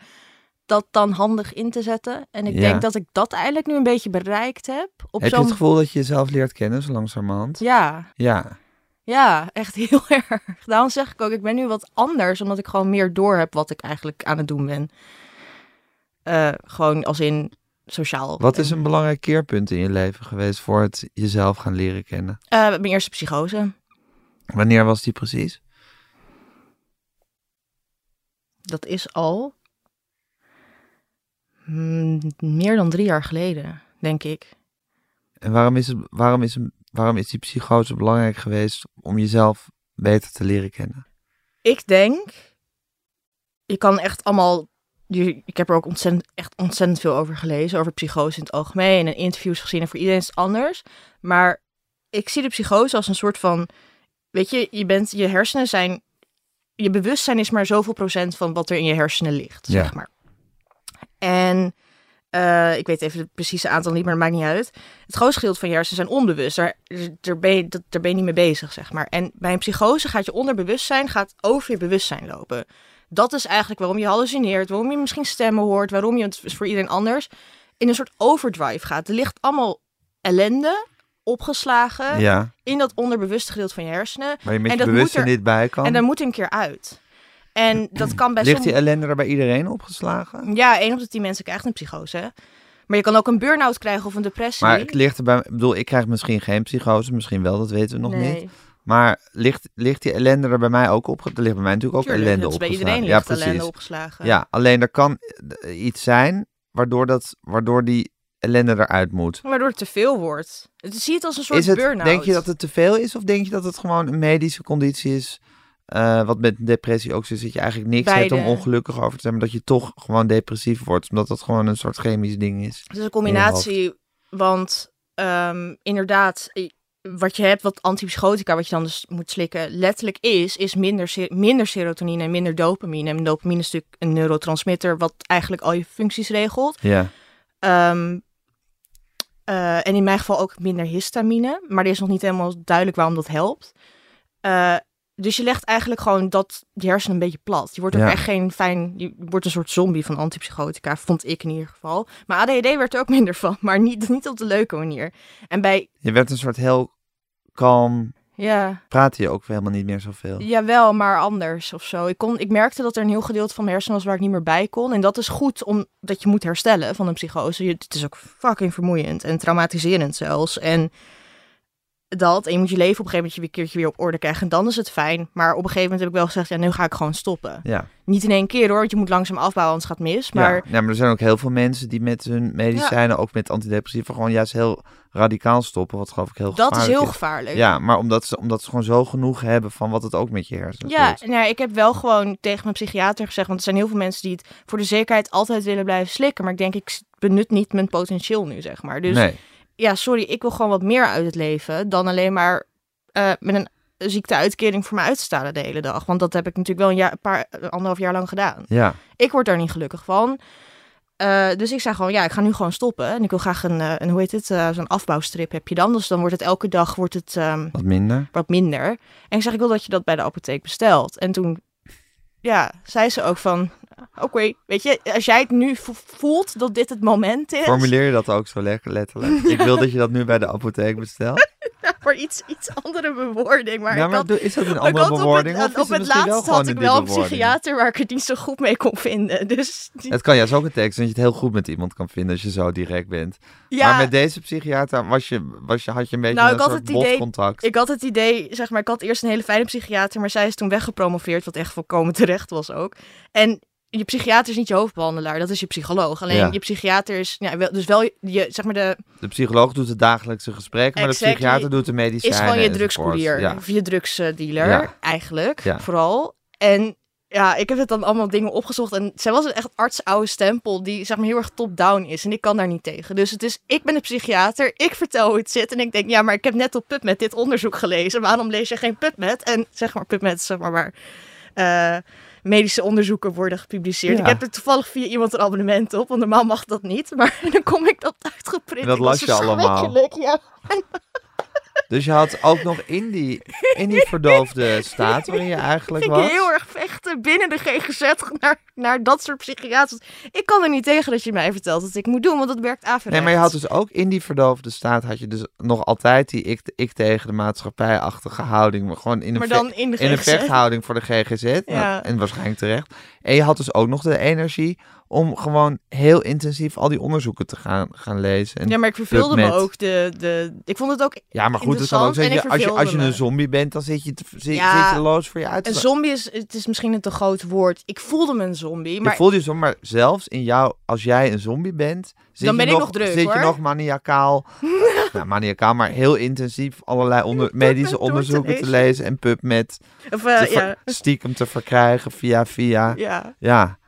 dat dan handig in te zetten. En ik Ja. denk dat ik dat eigenlijk nu een beetje bereikt heb. Op Heb je het gevoel dat je jezelf leert kennen zo langzamerhand? Ja, Ja. Ja, echt heel <laughs> erg. Daarom zeg ik ook, ik ben nu wat anders, omdat ik gewoon meer door heb wat ik eigenlijk aan het doen ben. Eh, gewoon als in sociaal. Wat is En, een belangrijk keerpunt in je leven geweest voor het jezelf gaan leren kennen? eh, mijn eerste psychose. Wanneer was die precies? Dat is al mm, meer dan drie jaar geleden, denk ik. En waarom is, het, waarom, is, een- waarom is die psychose belangrijk geweest om jezelf beter te leren kennen? Ik denk, je kan echt allemaal. je- Ik heb er ook ontzettend, echt ontzettend veel over gelezen, over psychose in het algemeen en interviews gezien. En voor iedereen is het anders. Maar ik zie de psychose als een soort van. Weet je, je, bent, je hersenen zijn. Je bewustzijn is maar zoveel procent van wat er in je hersenen ligt, Ja. zeg maar. En eh, ik weet even het precieze aantal niet, maar dat maakt niet uit. Het grootste gedeelte van je hersenen zijn onbewust. Daar, daar, ben je, dat- daar ben je niet mee bezig, zeg maar. En bij een psychose gaat je onderbewustzijn gaat over je bewustzijn lopen. Dat is eigenlijk waarom je hallucineert, waarom je misschien stemmen hoort, waarom je, het is voor iedereen anders, in een soort overdrive gaat. Er ligt allemaal ellende opgeslagen Ja, in dat onderbewuste gedeelte van je hersenen. waar je met En je dat bewustzijn moet er- niet bij kan. En daar moet een keer uit. En dat <clears throat> kan best Ligt die ellende er bij iedereen opgeslagen? Ja, één op de tien mensen krijgt een psychose. hè. Maar je kan ook een burn-out krijgen of een depressie. Maar het ligt er bij, ik bedoel, ik krijg misschien geen psychose, misschien wel, dat weten we nog nee. niet. Maar ligt, ligt die ellende er bij mij ook op? Er ligt bij mij natuurlijk ook Tuurlijk, ellende is bij opgeslagen. iedereen ligt ja, precies. ellende opgeslagen. Ja, alleen er kan eh, iets zijn waardoor, dat, waardoor die ellende eruit moet. Waardoor het te veel wordt. Het, zie het als een soort burn-out. denk je dat het te veel is of denk je dat het gewoon een medische conditie is? Eh, wat met depressie ook zo is, dat je eigenlijk niks hebt om Beide. ongelukkig over te zijn, maar dat je toch gewoon depressief wordt, omdat dat gewoon een soort chemisch ding is. Het is een combinatie, want ehm, inderdaad, wat je hebt, wat antipsychotica, wat je dan dus moet slikken, letterlijk is, is minder, minder serotonine en minder dopamine. En dopamine is natuurlijk een neurotransmitter, wat eigenlijk al je functies regelt. Ja, Ehm, eh, en in mijn geval ook minder histamine, maar er is nog niet helemaal duidelijk waarom dat helpt. Eh, dus je legt eigenlijk gewoon dat je hersenen een beetje plat. Je wordt ook Ja. echt geen fijn, je wordt een soort zombie van antipsychotica, vond ik in ieder geval. Maar ADHD werd er ook <laughs> minder van, maar niet, niet op de leuke manier. En bij, je werd een soort heel kalm, ja, praatte je ook helemaal niet meer zoveel. jawel, maar anders of zo. Ik, kon, ik merkte dat er een heel gedeelte van mijn hersenen was waar ik niet meer bij kon. En dat is goed, omdat je moet herstellen van een psychose. Je, het is ook fucking vermoeiend en traumatiserend zelfs. En dat, en je moet je leven op een gegeven moment weer een keertje weer op orde krijgen. En dan is het fijn. Maar op een gegeven moment heb ik wel gezegd, ja, nu ga ik gewoon stoppen. Ja. Niet in één keer hoor, want je moet langzaam afbouwen, anders gaat het mis. Maar ja. ja, maar er zijn ook heel veel mensen die met hun medicijnen, ook met antidepressiva, gewoon juist heel radicaal stoppen, wat geloof ik heel dat is heel gevaarlijk. Ja, maar omdat ze, omdat ze gewoon zo genoeg hebben van wat het ook met je hersenen Ja, doet. nou, ja, ik heb wel gewoon tegen mijn psychiater gezegd, want er zijn heel veel mensen die het voor de zekerheid altijd willen blijven slikken. Maar ik denk, ik benut niet mijn potentieel nu, zeg maar. Dus nee, ja, sorry, ik wil gewoon wat meer uit het leven dan alleen maar eh, met een ziekteuitkering voor me uit te de hele dag. Want dat heb ik natuurlijk wel een, jaar, een paar, anderhalf jaar lang gedaan. ja. Ik word daar niet gelukkig van. Eh, dus ik zei gewoon, ja, ik ga nu gewoon stoppen. En ik wil graag een, eh, een hoe heet het, eh, zo'n afbouwstrip heb je dan. Dus dan wordt het elke dag wordt het, ehm, Wat minder. wat minder. En ik zeg, ik wil dat je dat bij de apotheek bestelt. En toen, ja, zei ze ook van, oké, weet je, als jij het nu vo- voelt dat dit het moment is. Formuleer je dat ook zo letterlijk? Ik wil dat je dat nu bij de apotheek bestelt. <laughs> voor iets, iets andere bewoording. Maar nou, ik maar had, is dat een andere bewoording? Op het, op het laatst had ik wel een psychiater waar ik het niet zo goed mee kon vinden. <laughs> Dus die- Het kan juist ook een tekst, dat je het heel goed met iemand kan vinden als je zo direct bent. ja, Maar met deze psychiater was je, was je, had je een beetje Nou, een ik had soort het idee- botcontact. ik had het idee, zeg maar, ik had eerst een hele fijne psychiater, maar zij is toen weggepromoveerd, wat echt volkomen terecht was ook. En je psychiater is niet je hoofdbehandelaar, dat is je psycholoog. Alleen Ja. je psychiater is, ja, dus wel je, zeg maar de, De psycholoog doet het dagelijkse gesprek, maar de psychiater doet de medicijnen. is gewoon je drugscourier, Ja. of je drugsdealer Ja. eigenlijk, vooral. En ja, ik heb het dan allemaal dingen opgezocht en zij was een echt arts-oude stempel die zeg maar heel erg top-down is en ik kan daar niet tegen. Dus het is, ik ben de psychiater, ik vertel hoe het zit en ik denk, ja, maar ik heb net op PubMed dit onderzoek gelezen, waarom lees je geen PubMed? En zeg maar PubMed, zeg maar waar eh, medische onderzoeken worden gepubliceerd. Ja. Ik heb er toevallig via iemand een abonnement op, want normaal mag dat niet, maar <laughs> dan kom ik dat uitgeprint. Dat Ik was las je allemaal. Ja. <laughs> Dus je had ook nog in die, in die verdoofde staat waarin je eigenlijk was. heel erg vechten binnen de GGZ naar, naar dat soort psychiaters. Ik kan er niet tegen dat je mij vertelt wat ik moet doen, want dat werkt averechts. Nee, maar je had dus ook in die verdoofde staat had je dus nog altijd die ik, ik tegen de maatschappij-achtige houding, maar gewoon in een, maar ve- dan in de in een vechthouding voor de GGZ. Ja. Nou, en waarschijnlijk terecht. En je had dus ook nog de energie om gewoon heel intensief al die onderzoeken te gaan, gaan lezen. En Ja, maar ik verveelde me ook. De, de, ik vond het ook... Ja, maar goed, het kan ook zijn je, als, je, als je een zombie bent, dan zit je, te, zit, Ja, zit je loos voor je uit. Een zombie is... Het is misschien een te groot woord. Ik voelde me een zombie, Je maar... voelt je zo, maar zelfs in jou, als jij een zombie bent, zit Dan je ben ik nog, nog druk, zit je nog maniacaal, <laughs> nou, maniacaal, maar heel intensief allerlei onder, medische onderzoeken te lezen. en PubMed Of, eh, te ja. stiekem te verkrijgen via via. ja. Ja.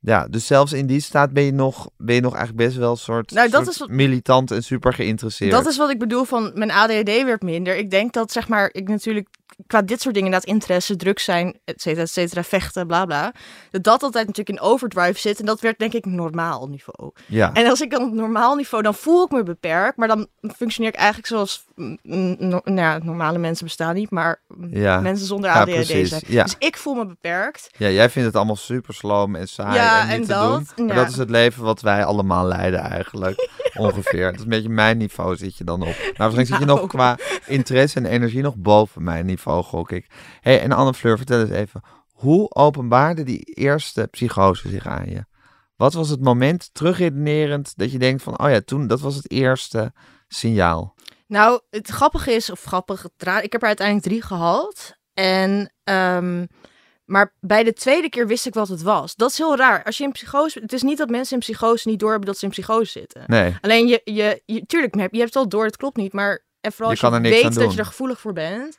Ja, dus zelfs in die staat ben je nog, ben je nog eigenlijk best wel een soort, Nou, dat soort is wat- militant en super geïnteresseerd. Dat is wat ik bedoel van mijn ADHD werd minder. Ik denk dat, zeg maar, ik natuurlijk qua dit soort dingen inderdaad interesse, druk zijn, et cetera, et cetera, vechten, bla bla. Dat dat altijd natuurlijk in overdrive zit. En dat werd denk ik normaal niveau. Ja. En als ik dan op normaal niveau, dan voel ik me beperkt. Maar dan functioneer ik eigenlijk zoals, no- nou ja, normale mensen bestaan niet, maar Ja. mensen zonder ADHD zijn. Ja. Dus ik voel me beperkt. ja, jij vindt het allemaal super sloom en saai Ja, en niet en te dat, doen. Maar dat is het leven wat wij allemaal leiden eigenlijk, <laughs> ongeveer. Dat is een beetje mijn niveau zit je dan op. Maar waarschijnlijk zit je nog qua interesse en energie nog boven mijn niveau, gok ik. hey, en Anne Fleur, vertel eens even. Hoe openbaarde die eerste psychose zich aan je? Wat was het moment, terugredenerend, dat je denkt van... Oh ja, toen, dat was het eerste signaal. Nou, het grappige is, of grappig, ik heb er uiteindelijk drie gehad. En, ehm, maar bij de tweede keer wist ik wat het was. Dat is heel raar. Als je in psychose, het is niet dat mensen in psychose niet doorhebben dat ze in psychose zitten. Nee, Alleen je, je, je tuurlijk, je hebt je hebt het wel door, het klopt niet. Maar en vooral Je als je weet dat je er gevoelig voor bent.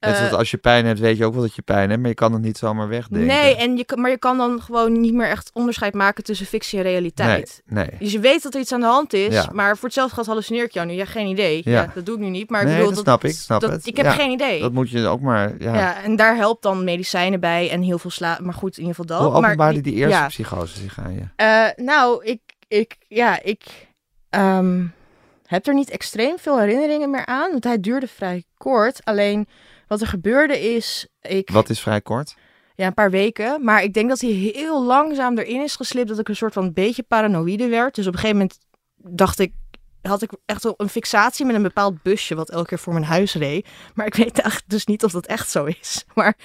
Net eh, zoals als je pijn hebt, weet je ook wel dat je pijn hebt, maar je kan het niet zomaar wegdenken. nee, en je, maar je kan dan gewoon niet meer echt onderscheid maken tussen fictie en realiteit. Nee, nee. Dus je weet dat er iets aan de hand is, Ja. maar voor hetzelfde gaat hallucineer ik jou nu. Ja, geen idee. Ja. Ja. dat doe ik nu niet. Maar ik bedoel, dat snap ik, snap dat, het. Ik heb Ja, geen idee. Dat moet je ook maar... Ja. Ja. en daar helpt dan medicijnen bij en heel veel slaap. Maar goed, in ieder geval dat. Hoe openbaarde die eerste psychose zich aan je? Eh, nou, ik, ik, ja, ik ehm, heb er niet extreem veel herinneringen meer aan. Want hij duurde vrij kort. Alleen wat er gebeurde is, ik, Wat is vrij kort? ja, een paar weken. Maar ik denk dat hij heel langzaam erin is geslipt dat ik een soort van beetje paranoïde werd. Dus op een gegeven moment dacht ik, had ik echt wel een fixatie met een bepaald busje wat elke keer voor mijn huis reed. Maar ik weet <laughs> dus niet of dat echt zo is. Maar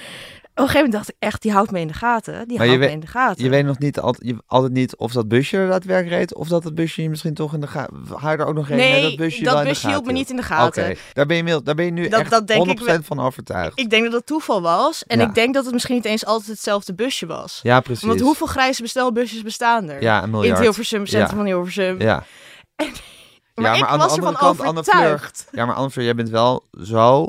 een gegeven moment dacht ik echt, die houdt me in de gaten. Die Maar houdt me weet- in de gaten. Je weet nog niet altijd, je, altijd niet of dat busje er daadwerkelijk reed, of dat het busje je misschien toch in de gaten... Je er ook nog mee Nee, dat busje dat in busje hield me niet in de gaten. daar, ben je, daar ben je nu Dat- echt dat denk ik 100% wel. van overtuigd. Ik denk dat het toeval was. En Ja. ik denk dat het misschien niet eens altijd hetzelfde busje was. ja, precies. Want hoeveel grijze bestelbusjes bestaan er? Ja, een in miljard. het Hilversum, centrum Ja. van Hilversum. Ja. Maar, Ja, ik aan de andere Anne Fleur. Ja, maar Anne Fleur, jij bent wel zo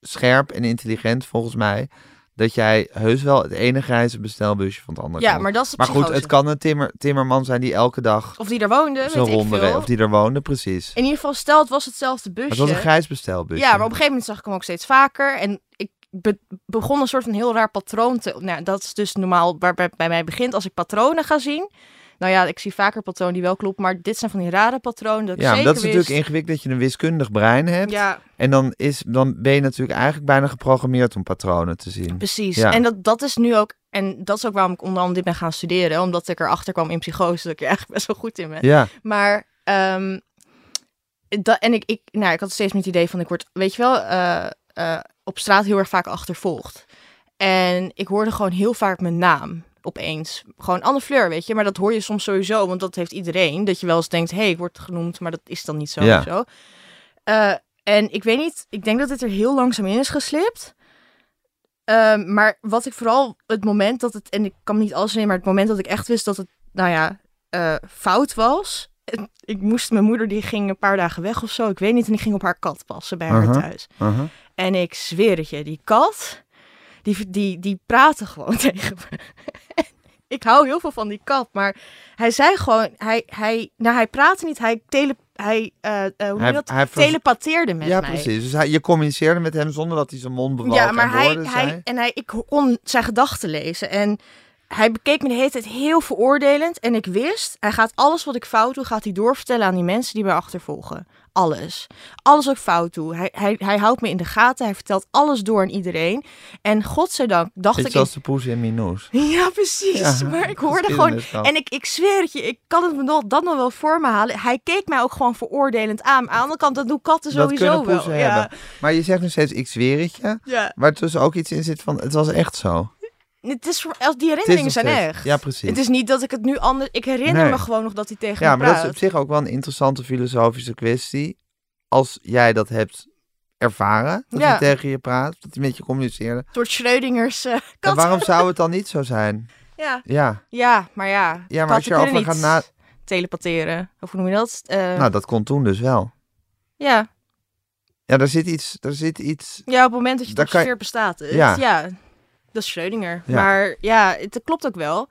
scherp en intelligent volgens mij, dat jij heus wel het ene grijze bestelbusje van het andere Ja, kant- maar dat is de Maar goed, psychose. het kan een timmer, timmerman zijn die elke dag Of die er woonde, weet ik veel. of die er woonde, precies. In ieder geval, stel het was hetzelfde busje. het was een grijs bestelbusje. Ja, maar op een gegeven moment zag ik hem ook steeds vaker. En ik be- begon een soort van heel raar patroon te... Nou, dat is dus normaal waar bij, bij mij begint. Als ik patronen ga zien... Nou ja, ik zie vaker patronen die wel kloppen. Maar dit zijn van die rare patronen. Dat ik Ja, zeker dat is wist. natuurlijk ingewikkeld dat je een wiskundig brein hebt. Ja, En dan, is, dan ben je natuurlijk eigenlijk bijna geprogrammeerd om patronen te zien. precies. Ja. En dat, dat is nu ook... En dat is ook waarom ik onder andere dit ben gaan studeren. Omdat ik erachter kwam in psychose dat ik er eigenlijk best wel goed in ben. Ja, Maar, ehm, dat, en ik, ik, nou, ik had steeds meer het idee van, ik word, weet je wel, eh, eh, op straat heel erg vaak achtervolgd. En ik hoorde gewoon heel vaak mijn naam opeens. Gewoon Anne Fleur, weet je. Maar dat hoor je soms sowieso, want dat heeft iedereen. Dat je wel eens denkt, hé, hey, ik word genoemd, maar dat is dan niet zo. Ja. of Zo. Eh, en ik weet niet, ik denk dat dit er heel langzaam in is geslipt. Ehm, maar wat ik vooral, het moment dat het, en ik kan me niet alles nemen, maar het moment dat ik echt wist dat het, nou ja, eh, fout was. <laughs> Ik moest, mijn moeder die ging een paar dagen weg of zo, ik weet niet, en die ging op haar kat passen bij haar thuis. En ik zweer het je, die kat, die, die, die praatte gewoon <laughs> tegen me. ik hou heel veel van die kat, maar hij zei gewoon, hij, hij, nou hij praatte niet, hij, tele, hij, eh, eh, hoe Hij- dat? hij telepatheerde met Ja, mij. precies. Dus hij, je communiceerde met hem zonder dat hij zijn mond bewoog Ja, maar en hij, hij, en hij, ik kon zijn gedachten lezen. En hij bekeek me de hele tijd heel veroordelend. En ik wist, hij gaat alles wat ik fout doe, gaat hij doorvertellen aan die mensen die mij achtervolgen. Alles. Alles wat ik fout doe. Hij, hij, hij houdt me in de gaten. Hij vertelt alles door aan iedereen. En godzijdank dacht Beetje ik... zoals de poes in Minoes. Ja, precies. Ja, <laughs> maar ik hoorde gewoon... En ik, ik zweer het je, ik kan het me nog, dat nog wel voor me halen. Hij keek mij ook gewoon veroordelend aan. Aan de andere kant, dat doen katten Dat sowieso wel. Ja. hebben. Maar je zegt nu steeds, ik zweer het je. ja. Waar tussen ook iets in zit van, het was echt zo. Het is, voor- als die herinneringen zijn steeds- echt. Ja, precies. Het is niet dat ik het nu anders... Ik herinner Nee. me gewoon nog dat hij tegen Ja, me maar dat praat. is op zich ook wel een interessante filosofische kwestie. Als jij dat hebt ervaren, dat Ja. hij tegen je praat, dat hij met je communiceerde. Een soort Schrödingers eh Maar kat. waarom zou het <laughs> dan niet zo zijn? Ja. Ja, ja, maar ja. ja maar als je erover gaat na... telepatheren. Of hoe noem je dat? Eh, Nou, dat kon toen dus wel. ja. Ja, daar zit iets... Daar zit iets... ja, op het moment dat je Daar kan bestaat het. Ja. Ja. Dat is Schrödinger. Ja. Maar ja, het klopt ook wel.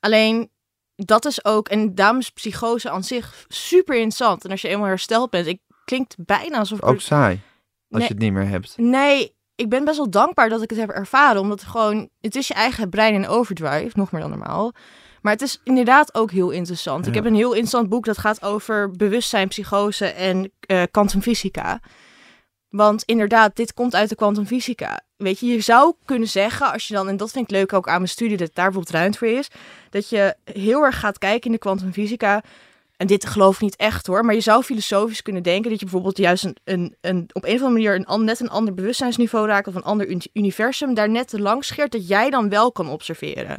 Alleen, dat is ook... En daarom is psychose aan zich super interessant. En als je eenmaal hersteld bent... Ik klinkt bijna alsof... Ook saai, als Nee. je het niet meer hebt. Nee, ik ben best wel dankbaar dat ik het heb ervaren. Omdat het gewoon, het is je eigen brein in overdrive, nog meer dan normaal. Maar het is inderdaad ook heel interessant. Ik heb een heel interessant boek dat gaat over bewustzijn, psychose en eh kwantumfysica. Want inderdaad, dit komt uit de kwantumfysica. Weet je, je zou kunnen zeggen, als je dan, en dat vind ik leuk ook aan mijn studie, dat daar bijvoorbeeld ruimte voor is, dat je heel erg gaat kijken in de kwantumfysica. En dit geloof ik niet echt hoor, maar je zou filosofisch kunnen denken dat je bijvoorbeeld juist een, een, een, op een of andere manier een, net een ander bewustzijnsniveau raakt of een ander uni- universum daar net te lang scheert dat jij dan wel kan observeren.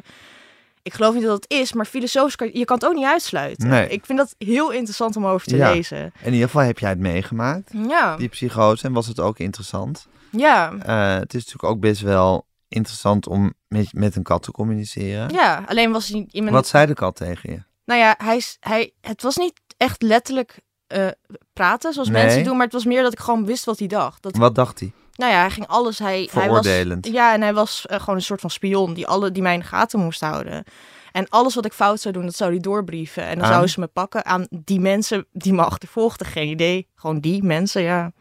Ik geloof niet dat het is, maar filosofisch kan je kan het ook niet uitsluiten. Nee. Ik vind dat heel interessant om over te Ja. lezen. In ieder geval heb jij het meegemaakt, Ja, die psychose, en was het ook interessant. Ja, Eh, het is natuurlijk ook best wel interessant om met, met een kat te communiceren. ja. Alleen was hij mijn Wat zei de kat tegen je? Nou ja, hij, is- hij, het was niet echt letterlijk eh, praten zoals Nee. mensen doen, maar het was meer dat ik gewoon wist wat hij dacht. Dat, Wat dacht hij? nou ja, hij ging alles. Hij, hij was, Veroordelend. ja, en hij was eh, gewoon een soort van spion die, alle, die mij in de gaten moest houden. En alles wat ik fout zou doen, dat zou hij doorbrieven. En dan Aan? zouden ze me pakken aan die mensen die me achtervolgden. Geen idee. Gewoon die mensen, ja.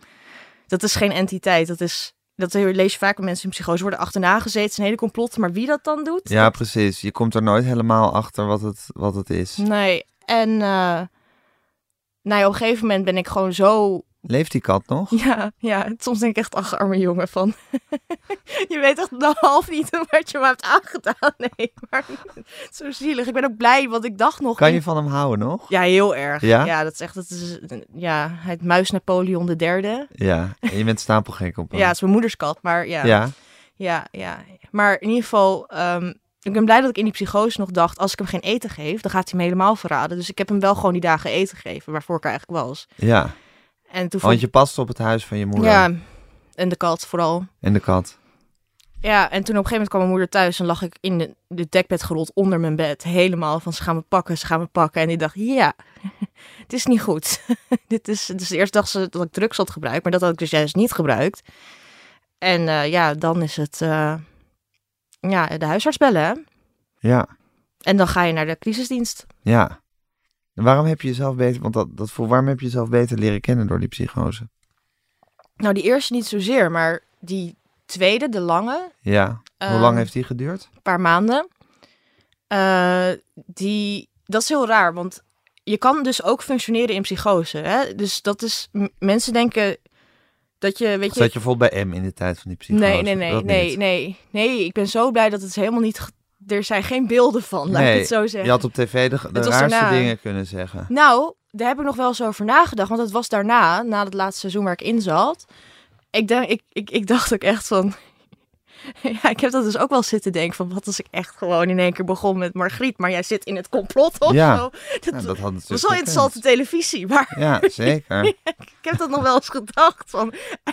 Dat is geen entiteit. Dat is. Dat lees je vaak met mensen in psychose worden achterna gezeten. Het is een hele complot. Maar wie dat dan doet? Ja, precies. Je komt er nooit helemaal achter wat het, wat het is. Nee. En eh, nou ja, op een gegeven moment ben ik gewoon zo Leeft die kat nog? Ja, ja, soms denk ik echt, ach, arme jongen, van... <laughs> je weet echt nog half niet wat je me hebt aangedaan. Nee, maar <laughs> zo zielig. Ik ben ook blij, want ik dacht nog... Kan je van hem houden nog? Ja, heel erg. Ja? Ja, dat is echt, dat is, ja, het muis Napoleon de derde. Ja. En je bent stapelgek op hem. Ja, het is mijn moeders kat, maar ja. Ja. Ja, ja. Maar in ieder geval, ehm, ik ben blij dat ik in die psychose nog dacht, als ik hem geen eten geef, dan gaat hij me helemaal verraden. Dus ik heb hem wel gewoon die dagen eten gegeven, waarvoor ik er eigenlijk was. Ja. En toen Want je past op het huis van je moeder. Ja, en de kat vooral. En de kat. Ja, en toen op een gegeven moment kwam mijn moeder thuis en lag ik in de, de dekbed gerold onder mijn bed. Helemaal van ze gaan me pakken, ze gaan me pakken. En die dacht, ja, <laughs> het is niet goed. <laughs> Dit is, dus eerst dacht ze dat ik drugs had gebruikt, maar dat had ik dus juist niet gebruikt. En eh, ja, dan is het, eh, ja, de huisarts bellen hè. Ja. En dan ga je naar de crisisdienst. Ja. En waarom heb je jezelf beter, want dat, dat voor waarom heb je jezelf beter leren kennen door die psychose? Nou, die eerste niet zozeer, maar die tweede, de lange, Ja. Hoe Ehm, lang heeft die geduurd? een paar maanden. eh, die, dat is heel raar, want je kan dus ook functioneren in psychose. Hè? Dus dat is, mensen denken dat je, weet je... Zat je bijvoorbeeld bij M in de tijd van die psychose? nee, nee, nee, nee, niet. nee, nee. Ik ben zo blij dat het helemaal niet... Er zijn geen beelden van, laat ik het zo zeggen. Je had op tv de, de raarste daarna. dingen kunnen zeggen. Nou, daar heb ik nog wel eens over nagedacht. Want het was daarna, na het laatste seizoen waar ik in zat. Ik, denk, ik, ik, ik dacht ook echt van... <laughs> Ja, ik heb dat dus ook wel zitten denken van wat als ik echt gewoon in één keer begon met Margriet, maar jij zit in het complot of Ja. zo. Dat, Nou, dat had was wel interessante televisie, maar Ja, zeker. <laughs> ik heb dat nog wel eens gedacht van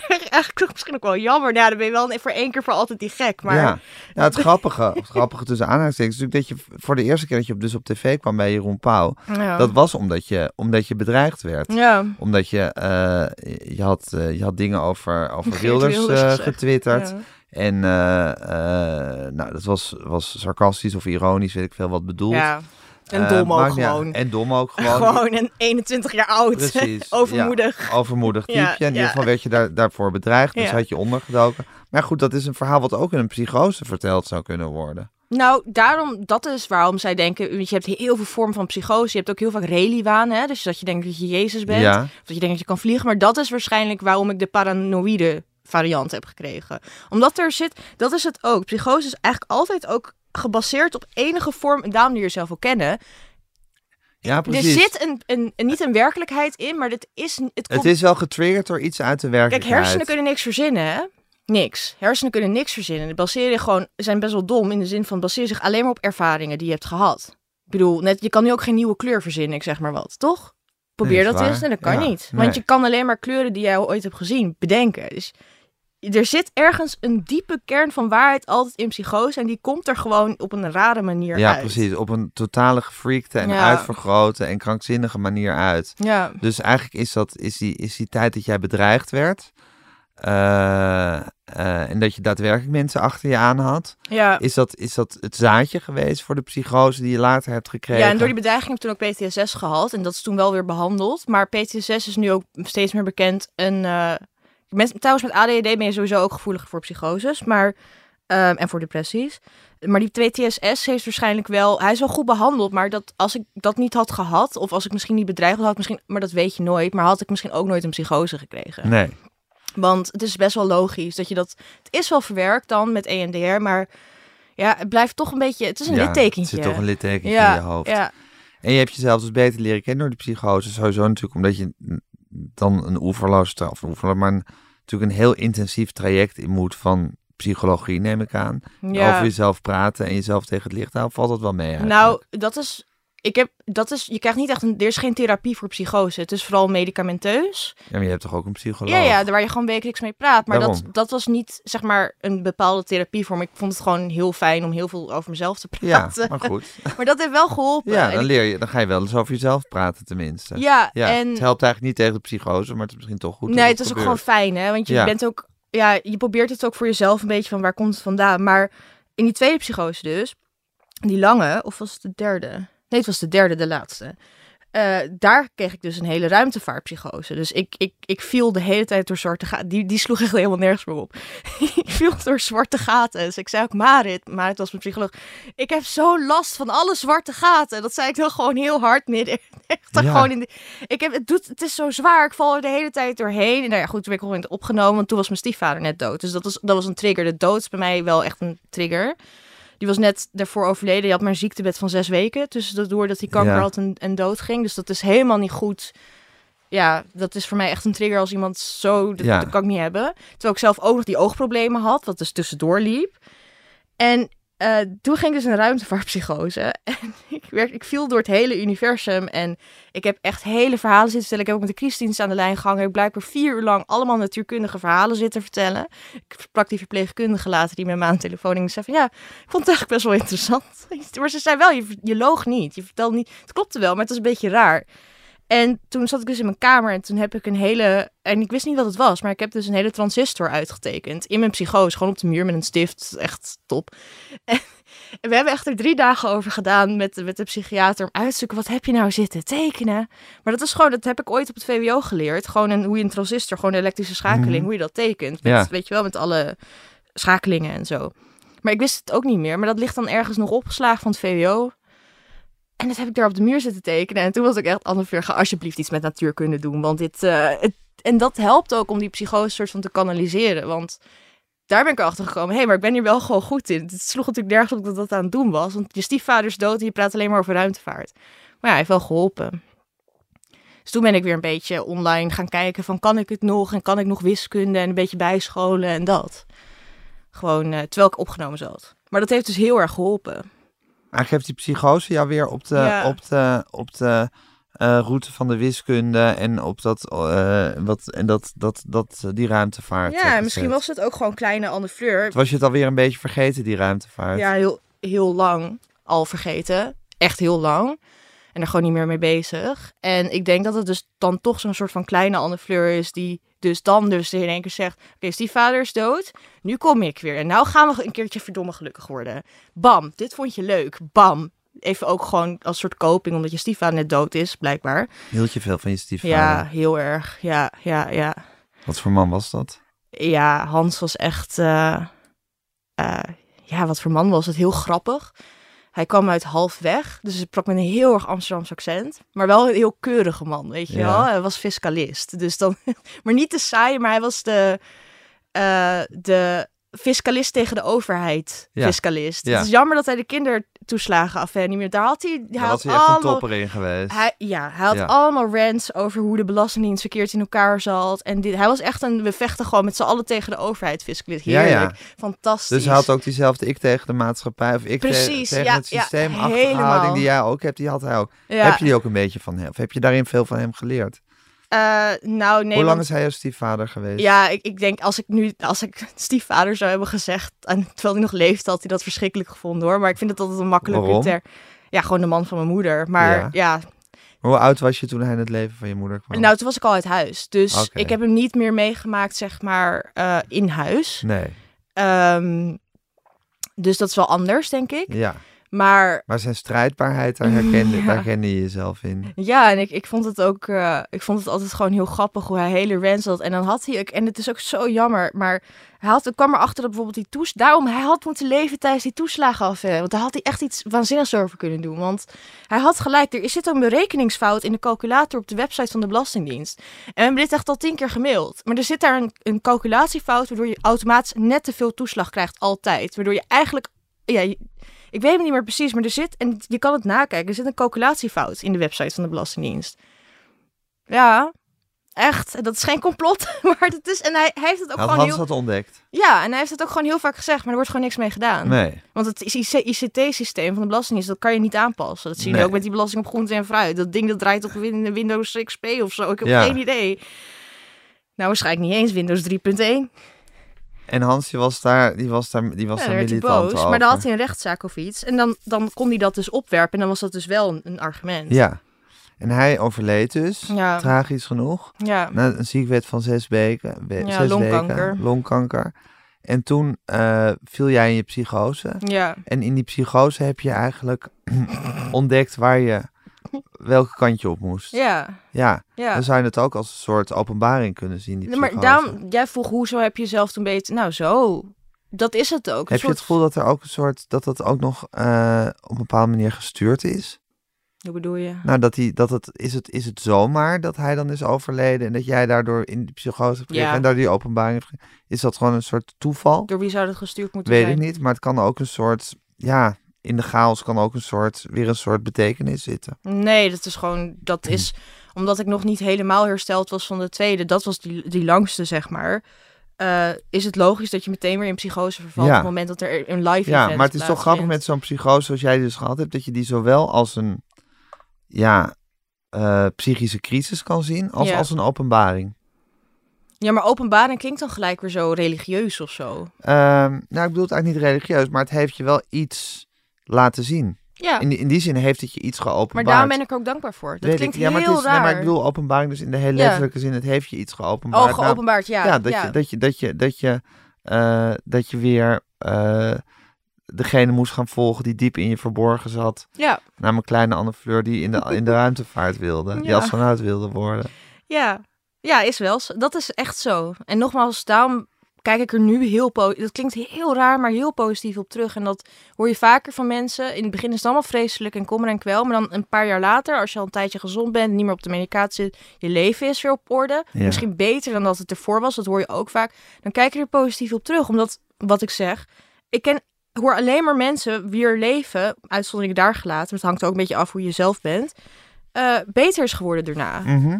eigenlijk toch misschien ook wel jammer. Nou, ja, dan ben je wel voor één keer voor altijd die gek, maar Ja, het <laughs> grappige, het grappige tussen aanhalingstekens is natuurlijk dat je voor de eerste keer dat je op, dus op tv kwam bij Jeroen Pauw, ja. dat was omdat je, omdat je bedreigd werd. ja. Omdat je, eh, je, had, eh, je had dingen over, over Wilders, gezegd. getwitterd. En eh, eh, nou, dat was, was sarcastisch of ironisch, weet ik veel wat bedoeld. Ja. En Eh, dom ook gewoon. En dom ook <laughs> gewoon. Gewoon een 21 jaar oud. <laughs> Precies, Overmoedig. Overmoedig Ja, typeje. In ieder geval werd je daar, daarvoor bedreigd, dus had je ondergedoken. Maar goed, dat is een verhaal wat ook in een psychose verteld zou kunnen worden. Nou, daarom, dat is waarom zij denken, je hebt heel veel vormen van psychose. Je hebt ook heel vaak reliwaan, hè? Dus dat je denkt dat je Jezus bent. Of dat je denkt dat je kan vliegen. Maar dat is waarschijnlijk waarom ik de paranoïde variant heb gekregen. Omdat er zit, dat is het ook. Psychose is eigenlijk altijd ook gebaseerd op enige vorm, en daarom je jezelf ook kennen. Ja, precies. Er zit een, een, een- niet een werkelijkheid in, maar dit is, het Het komt is wel getriggerd door iets uit de Kijk, werkelijkheid. hersenen kunnen niks verzinnen, hè? Niks. Hersenen kunnen niks verzinnen. Die baseren gewoon, zijn best wel dom in de zin van baseren zich alleen maar op ervaringen die je hebt gehad. Ik bedoel, net, je kan nu ook geen nieuwe kleur verzinnen, ik zeg maar wat, toch? Probeer Nee, dat eens. Nee, dat kan Ja, niet. nee. Want je kan alleen maar kleuren die jij ooit hebt gezien bedenken. Dus er zit ergens een diepe kern van waarheid altijd in psychose en die komt er gewoon op een rare manier Ja, uit. precies. Op een totale gefreakte en Ja. uitvergrote en krankzinnige manier uit. Ja, Dus eigenlijk is, dat, is, die, is die tijd dat jij bedreigd werd... eh, eh, en dat je daadwerkelijk mensen achter je aan had... ja. Is dat, is dat het zaadje geweest voor de psychose die je later hebt gekregen? Ja, en door die bedreiging heb ik toen ook PTSS gehad. En dat is toen wel weer behandeld. Maar PTSS is nu ook steeds meer bekend. En, eh, met, trouwens, met ADHD ben je sowieso ook gevoelig voor psychoses. Maar, ehm, en voor depressies. Maar die PTSS heeft waarschijnlijk wel... Hij is wel goed behandeld. Maar dat, als ik dat niet had gehad... Of als ik misschien niet bedreigd had, misschien... Maar dat weet je nooit. Maar had ik misschien ook nooit een psychose gekregen. Nee. Want het is best wel logisch dat je dat... Het is wel verwerkt dan met EMDR. Maar ja, het blijft toch een beetje... Het is een Ja, littekentje. Het zit toch een littekentje ja, in je hoofd. Ja, En je hebt jezelf dus beter leren kennen door de psychose. Sowieso natuurlijk omdat je dan een oeverloos, of een maar een, natuurlijk een heel intensief traject in moet van psychologie, neem ik aan. ja. Over jezelf praten en jezelf tegen het licht houden, valt dat wel mee eigenlijk. Nou, dat is. Ik heb, dat is, je krijgt niet echt een, er is geen therapie voor psychose. Het is vooral medicamenteus. Ja, maar je hebt toch ook een psycholoog? Ja, ja, waar je gewoon wekelijks mee praat. Maar dat, Daarom. dat was niet, zeg maar, een bepaalde therapie voor me. Ik vond het gewoon heel fijn om heel veel over mezelf te Ja, praten. maar goed. <laughs> Maar dat heeft wel geholpen. Ja, dan leer je, dan ga je wel eens over jezelf praten tenminste. ja, Ja, en het helpt eigenlijk niet tegen de psychose, maar het is misschien toch goed. nee, het is ook gewoon fijn, hè? Want je Ja. bent ook, ja, je probeert het ook voor jezelf een beetje van waar komt het vandaan. Maar in die tweede psychose dus, die lange, of was het de derde? Nee, het was de derde, de laatste. Eh, daar kreeg ik dus een hele ruimtevaartpsychose. Dus ik, ik, ik viel de hele tijd door zwarte gaten. Die, die sloeg echt helemaal nergens meer op. <laughs> ik viel door zwarte gaten. Dus ik zei ook, Marit, Marit was mijn psycholoog. Ik heb zo last van alle zwarte gaten. Dat zei ik dan gewoon heel hard midden. <laughs> Echt Ja. gewoon in de, ik heb, het, doet, het is zo zwaar. Ik val er de hele tijd doorheen. En nou ja, goed, toen werd ik gewoon opgenomen. Want toen was mijn stiefvader net dood. Dus dat was, dat was een trigger. De dood is bij mij wel echt een trigger. Die was net daarvoor overleden. Die had maar een ziektebed van zes weken. Dus dat doordat hij kanker Ja. had en, en dood ging. Dus dat is helemaal niet goed. Ja, dat is voor mij echt een trigger als iemand zo... Dat, Ja. dat kan ik niet hebben. Terwijl ik zelf ook nog die oogproblemen had. Wat dus tussendoor liep. En eh, toen ging ik dus een ruimtevaartpsychose. <laughs> En ik, werd, ik viel door het hele universum. En ik heb echt hele verhalen zitten vertellen. Ik heb ook met de Christdienst aan de lijn gehangen. Ik blijkbaar vier uur lang allemaal natuurkundige verhalen zitten vertellen. Ik sprak die verpleegkundige later die met me aan de telefoon ging. Zei van ja, ik vond het eigenlijk best wel interessant. <laughs> Maar ze zei wel, je, je loog niet. Je vertelde niet. Het klopte wel, maar het was een beetje raar. En toen zat ik dus in mijn kamer en toen heb ik een hele... En ik wist niet wat het was, maar ik heb dus een hele transistor uitgetekend. In mijn psychose, gewoon op de muur met een stift. Echt top. En, en we hebben echt er drie dagen over gedaan met, de- met de psychiater... om uit te zoeken, wat heb je nou zitten tekenen? Maar dat is gewoon, dat heb ik ooit op het VWO geleerd. Gewoon een, hoe je een transistor, gewoon een elektrische schakeling, Mhm. hoe je dat tekent. Met, Ja. Weet je wel, met alle schakelingen en zo. Maar ik wist het ook niet meer. Maar dat ligt dan ergens nog opgeslagen van het VWO. En dat heb ik daar op de muur zitten tekenen. En toen was ik echt, Anne ga alsjeblieft iets met natuurkunde doen. Want dit, eh, en dat helpt ook om die psychose soort van te kanaliseren. Want daar ben ik achter gekomen. Hey, maar ik ben hier wel gewoon goed in. Het sloeg natuurlijk nergens op dat dat aan het doen was. Want je stiefvader is dood en je praat alleen maar over ruimtevaart. Maar ja, hij heeft wel geholpen. Dus toen ben ik weer een beetje online gaan kijken van kan ik het nog? En kan ik nog wiskunde en een beetje bijscholen en dat. Gewoon eh, terwijl ik opgenomen zat. Maar dat heeft dus heel erg geholpen. Eigenlijk heeft die psychose jou weer op de, Ja. op de, op de eh, route van de wiskunde en op dat, eh, wat, en dat, dat, dat, eh, die ruimtevaart. Ja, misschien was het ook gewoon kleine Anne Fleur. Toen was je het alweer een beetje vergeten, die ruimtevaart. Ja, heel, heel lang al vergeten. Echt heel lang. En er gewoon niet meer mee bezig. En ik denk dat het dus dan toch zo'n soort van kleine Anne Fleur is die dus dan dus in één keer zegt... Oké, stiefvader is dood. Nu kom ik weer. En nou gaan we een keertje verdomme gelukkig worden. Bam, dit vond je leuk. Bam. Even ook gewoon als soort koping, omdat je stiefvader net dood is, blijkbaar. Hield je veel van je stiefvader? Ja, heel erg. Ja, ja, ja. Wat voor man was dat? Ja, Hans was echt. eh, eh, ja, wat voor man was het? Heel grappig. Hij kwam uit halfweg, dus hij sprak met een heel erg Amsterdams accent. Maar wel een heel keurige man, weet je Ja. wel. Hij was fiscalist. Dus dan, <laughs> maar niet te saai, maar hij was de, eh, de fiscalist tegen de overheid. Ja. Fiscalist. Ja. Het is jammer dat hij de kindertoeslagenaffaire niet meer... Daar had hij... hij had hij echt een allemaal- topper in geweest. hij, ja, hij had Ja. allemaal rants over hoe de Belastingdienst verkeerd in elkaar zat. En dit, hij was echt een, we vechten gewoon met z'n allen tegen de overheid, fiscalist. Ja, Heerlijk, ja. fantastisch. Dus hij had ook diezelfde ik tegen de maatschappij of ik te- tegen ja, het ja, systeem helemaal. houding die jij ook hebt, die had hij ook. ja. Heb je die ook een beetje van hem? Of heb je daarin veel van hem geleerd? Eh, nou, nee. Hoe lang want- is hij jouw stiefvader geweest? Ja, ik, ik denk als ik nu, als ik <laughs> stiefvader zou hebben gezegd, en terwijl hij nog leeft, had hij dat verschrikkelijk gevonden hoor. Maar ik vind het altijd een makkelijke Waarom? ter. Ja, gewoon de man van mijn moeder. Maar Ja. ja, Hoe oud was je toen hij in het leven van je moeder kwam? nou toen was ik al uit huis. Dus ik heb hem niet meer meegemaakt, zeg maar, eh, in huis. Nee, Ehm, dus dat is wel anders, denk ik. ja. Maar Maar zijn strijdbaarheid, daar herkende, <laughs> Ja. daar je jezelf in. ja, en ik, ik vond het ook, eh, ik vond het altijd gewoon heel grappig hoe hij hele rants had. En dan had hij, ook- en het is ook zo jammer, maar hij had, ik kwam erachter dat bijvoorbeeld die toes, daarom hij had moeten leven tijdens die toeslagenaffaire. Want daar had hij echt iets waanzinnigs over kunnen doen. Want hij had gelijk, er zit een berekeningsfout in de calculator op de website van de Belastingdienst. En we hebben dit echt al tien keer gemaild. Maar er zit daar een, een calculatiefout, waardoor je automatisch net te veel toeslag krijgt, altijd. Waardoor je eigenlijk, ja, ik weet het niet meer precies, maar er zit, en je kan het nakijken, er zit een calculatiefout in de website van de Belastingdienst. Ja, echt. Dat is geen complot, <laughs> maar dat is, en hij, hij heeft het ook Had gewoon Hans heel, dat ontdekt? ja, en hij heeft het ook gewoon heel vaak gezegd, maar er wordt gewoon niks mee gedaan. Nee. Want het ICT-systeem van de Belastingdienst, dat kan je niet aanpassen. Dat zie je Nee. ook met die belasting op groente en fruit. Dat ding dat draait op Win- Windows XP of zo. Ik heb Ja. geen idee. Nou, waarschijnlijk niet eens Windows 3.1. En Hans, die was daar, die was daar, die was Ja, daar militant boos. over. Maar dan had hij een rechtszaak of iets. En dan, dan kon hij dat dus opwerpen. En dan was dat dus wel een, een argument. Ja. En hij overleed dus, Ja. tragisch genoeg, Ja. na een ziekwet van zes weken. we- Ja, zes longkanker. Weken, longkanker. En toen eh, viel jij in je psychose. Ja. En in die psychose heb je eigenlijk <clears throat> ontdekt waar je, welke kant je op moest. Ja. Ja, Ja. dan zou je het ook als een soort openbaring kunnen zien, die maar daarom, jij vroeg, hoezo heb je jezelf toen beter... Nou, zo. Dat is het ook. Heb je het gevoel dat er ook een soort, dat dat ook nog eh, op een bepaalde manier gestuurd is? Hoe bedoel je? Nou, dat, hij, dat het, is, het, is het zomaar dat hij dan is overleden en dat jij daardoor in die psychose hebt Ja. en daar die openbaring hebt? Is dat gewoon een soort toeval? Door wie zou dat gestuurd moeten Weet zijn? ik niet, maar het kan ook een soort, ja, in de chaos kan ook een soort, weer een soort betekenis zitten. Nee, dat is gewoon, dat is <clears throat> omdat ik nog niet helemaal hersteld was van de tweede. Dat was die, die langste, zeg maar. eh, is het logisch dat je meteen weer in psychose vervalt Ja. op het moment dat er een live Ja, event maar het is toch grappig met zo'n psychose zoals jij dus gehad hebt, dat je die zowel als een, ja, eh, psychische crisis kan zien, als Ja. als een openbaring. Ja, maar openbaring klinkt dan gelijk weer zo religieus of zo. Ehm, nou, ik bedoel het eigenlijk niet religieus, maar het heeft je wel iets laten zien. Ja, In, die- in die zin heeft het je iets geopenbaard. maar daarom ben ik ook dankbaar voor. Dat Weet klinkt ik. Ja, maar heel het is, raar. Nee, maar ik bedoel openbaring dus in de hele Ja. letterlijke zin. Het heeft je iets geopenbaard. Oh, Nou, geopenbaard, ja. ja, dat, Je, dat, je, dat, je, dat, je, eh, dat je weer eh, degene moest gaan volgen die diep in je verborgen zat. ja, Namelijk kleine Anne Fleur die in de, in de ruimtevaart wilde. Die Ja. astronaut wilde worden. ja. Ja, is wel. Dat is echt zo. En nogmaals, daarom kijk ik er nu heel positief... Dat klinkt heel raar, maar heel positief op terug. En dat hoor je vaker van mensen. In het begin is het allemaal vreselijk en kommer en kwel. Maar dan een paar jaar later, als je al een tijdje gezond bent... niet meer op de medicatie zit, je leven is weer op orde. Ja. Misschien beter dan dat het ervoor was. Dat hoor je ook vaak. Dan kijk je er positief op terug. Omdat, wat ik zeg... Ik ken, hoor alleen maar mensen wier leven, uitzondering daar gelaten... het hangt ook een beetje af hoe je zelf bent... eh, beter is geworden daarna Mhm.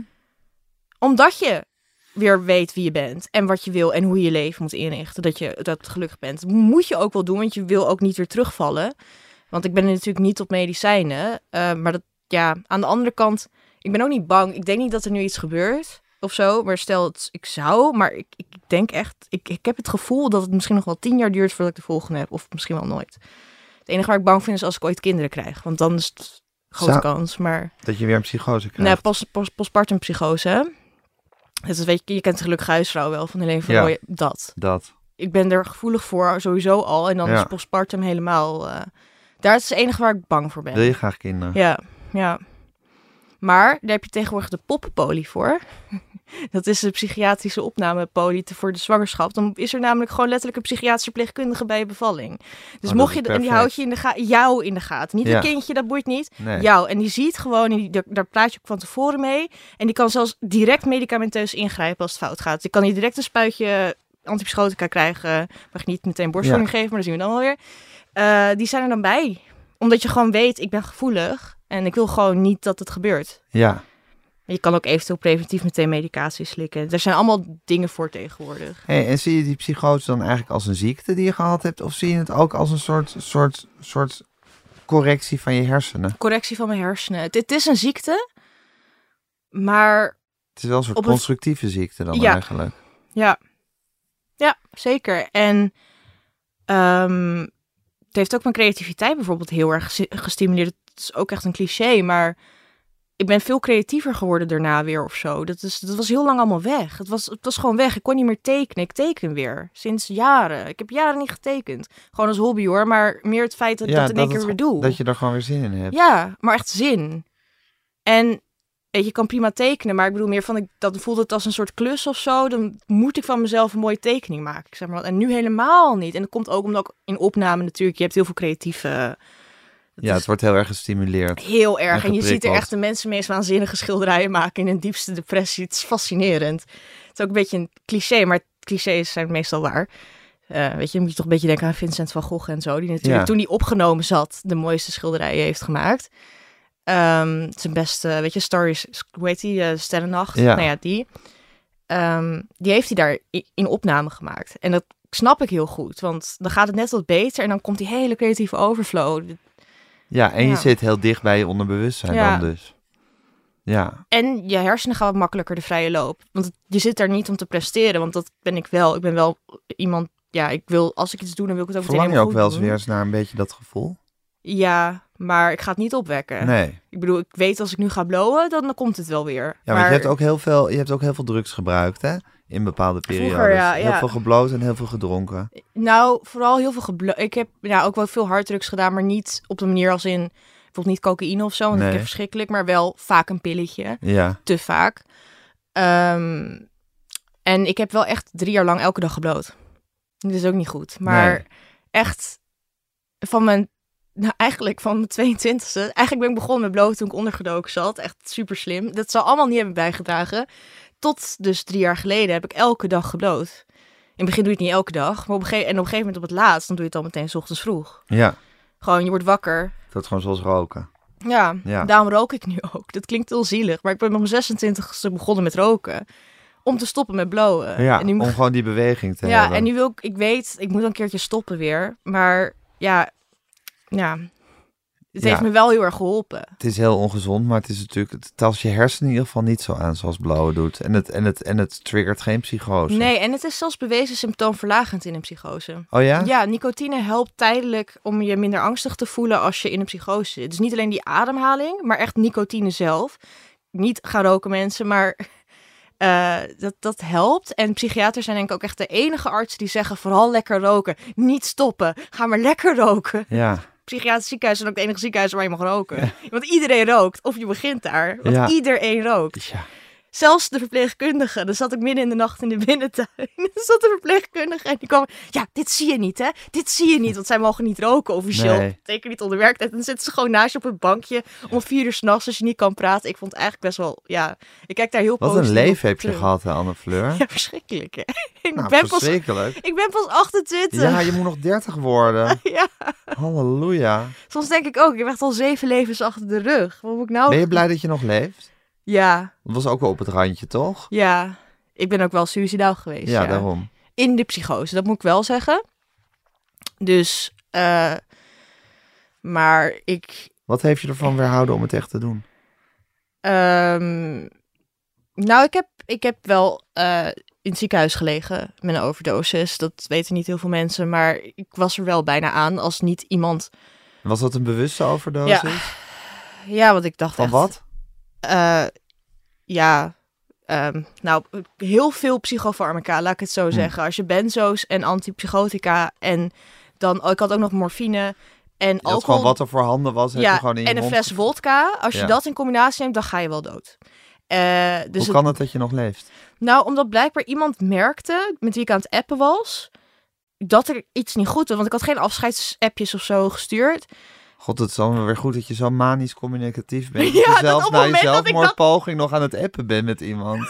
omdat je weer weet wie je bent en wat je wil en hoe je je leven moet inrichten, dat je dat gelukkig bent. Moet je ook wel doen, want je wil ook niet weer terugvallen. Want ik ben natuurlijk niet op medicijnen, uh, maar dat, ja, aan de andere kant, ik ben ook niet bang. Ik denk niet dat er nu iets gebeurt of zo, maar stel het, ik zou, maar ik, ik denk echt, ik, ik heb het gevoel dat het misschien nog wel tien jaar duurt voordat ik de volgende heb, of misschien wel nooit. Het enige waar ik bang vind is als ik ooit kinderen krijg, want dan is het grote kans. Maar dat je weer een psychose krijgt. Nee, post, post, postpartum psychose. Is, weet je, je kent de gelukkige huisvrouw wel van Helene van ja, Dat. Dat. Ik ben er gevoelig voor sowieso al. En dan ja. is postpartum helemaal... Uh, daar is het enige waar ik bang voor ben. Wil je graag kinderen? Ja, ja. Maar daar heb je tegenwoordig de poppenpolie voor. Dat is de psychiatrische opnamepolie voor de zwangerschap. Dan is er namelijk gewoon letterlijk een psychiatrische pleegkundige bij je bevalling. Dus oh, mocht je, en die houdt je in de gaten, jou in de gaten. Niet een kindje, dat boeit niet. Jou. En die ziet gewoon, en die, daar praat je ook van tevoren mee. En die kan zelfs direct medicamenteus ingrijpen als het fout gaat. Die kan je direct een spuitje antipsychotica krijgen. Mag je niet meteen borstvoeding geven, maar dat zien we dan wel weer. Uh, die zijn er dan bij. Omdat je gewoon weet, ik ben gevoelig. En ik wil gewoon niet dat het gebeurt. Ja. Je kan ook eventueel preventief meteen medicatie slikken. Er zijn allemaal dingen voor tegenwoordig. Hey, en zie je die psychose dan eigenlijk als een ziekte die je gehad hebt? Of zie je het ook als een soort, soort, soort correctie van je hersenen? Correctie van mijn hersenen. Het, is een ziekte, maar... Het is wel een soort constructieve ziekte dan ja. eigenlijk. Ja, ja zeker. En um, het heeft ook mijn creativiteit bijvoorbeeld heel erg gestimuleerd. Het is ook echt een cliché, maar ik ben veel creatiever geworden daarna weer of zo. Dat, is, dat was heel lang allemaal weg. Het was, het was gewoon weg. Ik kon niet meer tekenen. Ik teken weer. Sinds jaren. Ik heb jaren niet getekend. Gewoon als hobby hoor. Maar meer het feit dat ik dat in één keer weer doe. Dat je er gewoon weer zin in hebt. Ja, maar echt zin. En weet je, kan prima tekenen. Maar ik bedoel meer van, ik, dat voelt het als een soort klus of zo. Dan moet ik van mezelf een mooie tekening maken. Zeg maar. En nu helemaal niet. En dat komt ook omdat ik in opname natuurlijk, je hebt heel veel creatieve ja, het wordt heel erg gestimuleerd. Heel erg. En, je ziet er echt de mensen meest waanzinnige schilderijen maken in een diepste depressie. Het is fascinerend. Het is ook een beetje een cliché, maar clichés zijn meestal waar. Uh, weet je, dan moet je toch een beetje denken aan Vincent van Gogh en zo. Die natuurlijk toen hij opgenomen zat, de mooiste schilderijen heeft gemaakt. Um, zijn beste, weet je, Stories, hoe heet die? Uh, Sterrennacht. Ja. Nou ja, die. Um, die heeft hij daar in opname gemaakt. En dat snap ik heel goed, want dan gaat het net wat beter en dan komt die hele creatieve overflow. Ja, en je zit heel dicht bij je onderbewustzijn dan dus. Ja. En je hersenen gaan wat makkelijker de vrije loop. Want je zit daar niet om te presteren, want dat ben ik wel. Ik ben wel iemand, ja, ik wil, als ik iets doe, dan wil ik het ook Verlang je ook wel eens weer eens naar een beetje dat gevoel? Ja, maar ik ga het niet opwekken. Nee. Ik bedoel, ik weet als ik nu ga blowen, dan, dan komt het wel weer. Ja, maar, maar je hebt ook heel veel, je hebt ook heel veel drugs gebruikt, hè? In bepaalde periodes. Ja, heel veel gebloot en heel veel gedronken. Nou, vooral heel veel gebloot. Ik heb ja, ook wel veel harddrugs gedaan, maar niet op de manier als in bijvoorbeeld niet cocaïne of zo, want nee. ik verschrikkelijk, maar wel vaak een pilletje. Ja. Te vaak. Um, en ik heb wel echt drie jaar lang elke dag gebloot. Dat is ook niet goed. Maar echt van mijn, nou eigenlijk van mijn 22e. Eigenlijk ben ik begonnen met bloot toen ik ondergedoken zat. Echt super slim. Dat zal allemaal niet hebben bijgedragen tot dus drie jaar geleden heb ik elke dag gebloot. In het begin doe je het niet elke dag, maar op een gegeven, en op een gegeven moment op het laatst, dan doe je het al meteen s ochtends vroeg. Ja. Gewoon, je wordt wakker. Dat is gewoon zoals roken. Ja, ja, daarom rook ik nu ook. Dat klinkt heel zielig, maar ik ben op mijn 26e begonnen met roken. Om te stoppen met blowen. Ja, en nu, om gewoon die beweging te ja, hebben. Ja, en nu wil ik, ik weet, ik moet een keertje stoppen weer. Maar ja, ja, het heeft me wel heel erg geholpen. Het is heel ongezond, maar het is natuurlijk, het tast je hersenen in ieder geval niet zo aan zoals blauwe doet. En het, en het, en het triggert geen psychose. Nee, en het is zelfs bewezen symptoomverlagend in een psychose. Oh ja? Ja, nicotine helpt tijdelijk om je minder angstig te voelen als je in een psychose zit. Dus niet alleen die ademhaling, maar echt nicotine zelf. Niet gaan roken mensen, maar uh, <laughs> dat, dat helpt. En psychiaters zijn denk ik ook echt de enige artsen die zeggen vooral lekker roken. Niet stoppen, ga maar lekker roken. Ja <laughs> psychiatrisch ziekenhuis is ook het enige ziekenhuis waar je mag roken. Want iedereen rookt, of je begint daar. Want iedereen rookt. Ja. Zelfs de verpleegkundige. Dan zat ik midden in de nacht in de binnentuin. <laughs> Dan zat de verpleegkundige en die kwam... Ja, dit zie je niet, hè? Dit zie je niet, want zij mogen niet roken officieel. Nee. Zeker niet onder werktijd. Dan zitten ze gewoon naast je op het bankje om vier uur s'nachts als je niet kan praten. Ik vond het eigenlijk best wel... Ja, ik kijk daar heel Wat een leven heb je gehad, Anne Fleur. <laughs> Ja, verschrikkelijk, hè? <laughs> Ik nou, ben verschrikkelijk. Pas, ik ben pas 28. Ja, je moet nog 30 worden. ja. Halleluja. Soms denk ik ook, ik heb echt al zeven levens achter de rug. Wat moet ik nou... Ben je blij dat je nog leeft? Ja. Dat was ook wel op het randje, toch? Ja. ik ben ook wel suicidaal geweest. Ja, Ja, daarom. In de psychose, dat moet ik wel zeggen. Dus, eh, maar ik, Wat heeft je ervan weerhouden om het echt te doen? Ehm, nou, ik heb, ik heb wel eh, in het ziekenhuis gelegen met een overdosis. Dat weten niet heel veel mensen, maar ik was er wel bijna aan als niet iemand... Was dat een bewuste overdosis? Ja, want ik dacht Van echt, wat? Eh, ja, ehm, nou, heel veel psychofarmaca, laat ik het zo Hm. zeggen. Als je benzo's en antipsychotica en dan... Oh, ik had ook nog morfine en Je alcohol. gewoon wat er voorhanden was, heb je ja, gewoon in je en een mond fles vodka. Als je dat in combinatie neemt, dan ga je wel dood. Eh, dus Hoe het- kan het dat je nog leeft? Nou, omdat blijkbaar iemand merkte, met wie ik aan het appen was, dat er iets niet goed was. Want ik had geen afscheidsappjes of zo gestuurd. God, het is wel weer goed dat je zo manisch communicatief bent. <laughs> Ja, zelfs op na je moment dat ik zelfmoordpoging nog aan het appen bent met iemand. <laughs>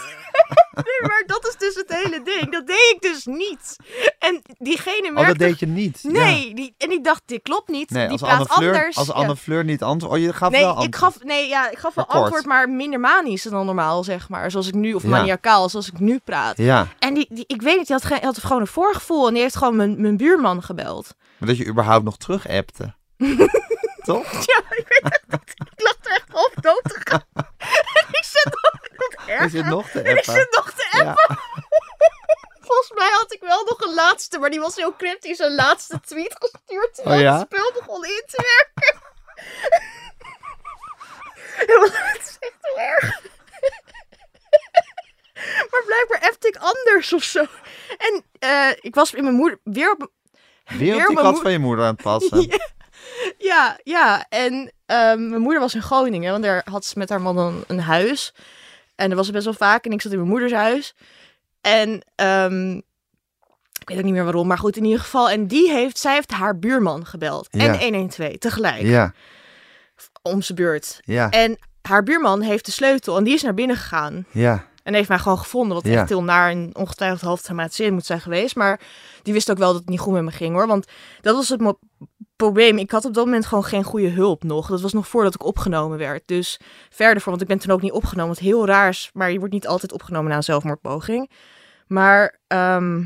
Nee, maar dat is dus het hele ding. Dat deed ik dus niet. En diegene Oh, merkte... dat deed je niet? Ja. Nee, die, en ik dacht, dit klopt niet. Nee, die praat Fleur, anders. als Ja. Anne Fleur niet antwoord... Oh, je gaf Nee, wel ik antwoord. gaf, nee, ja, ik gaf wel antwoord, maar minder manisch dan normaal, zeg maar. Zoals ik nu, of Ja. maniacaal, zoals ik nu praat. Ja, En die, die, ik weet niet, die had, geen, die had gewoon een voorgevoel. En die heeft gewoon mijn, mijn buurman gebeld. maar dat je überhaupt nog terug appte. <laughs> Toch? <laughs> Ja, ik weet het niet. Ik lag er echt op dood te gaan. En <laughs> ik zit nog wat Is erger. het nog te En ik appen? zit nog te appen. Ja. <laughs> Volgens mij had ik wel nog een laatste, maar die was heel cryptisch. Een laatste tweet gestuurd terwijl Oh ja? het spel begon in te werken. Het is echt heel erg. Maar blijkbaar appte ik anders of zo. En eh, ik was in mijn moeder weer op Weer op die kat van je moeder aan het passen. Ja. <laughs> Ja, ja. En ehm, mijn moeder was in Groningen, want daar had ze met haar man een, een huis. En dat was best wel vaak. En ik zat in mijn moeders huis. En ehm, ik weet ook niet meer waarom, maar goed, in ieder geval. En die heeft, zij heeft haar buurman gebeld. Ja. En 112 tegelijk, Ja, om zijn beurt. ja, En haar buurman heeft de sleutel en die is naar binnen gegaan. ja. En heeft mij gewoon gevonden, wat Ja. echt heel naar en ongetwijfeld half traumatiserend moet zijn geweest. Maar die wist ook wel dat het niet goed met me ging hoor. Want dat was het probleem. Ik had op dat moment gewoon geen goede hulp nog. Dat was nog voordat ik opgenomen werd. Dus verder voor, want ik ben toen ook niet opgenomen. Wat heel raar is, maar je wordt niet altijd opgenomen na een zelfmoordpoging. Maar, ehm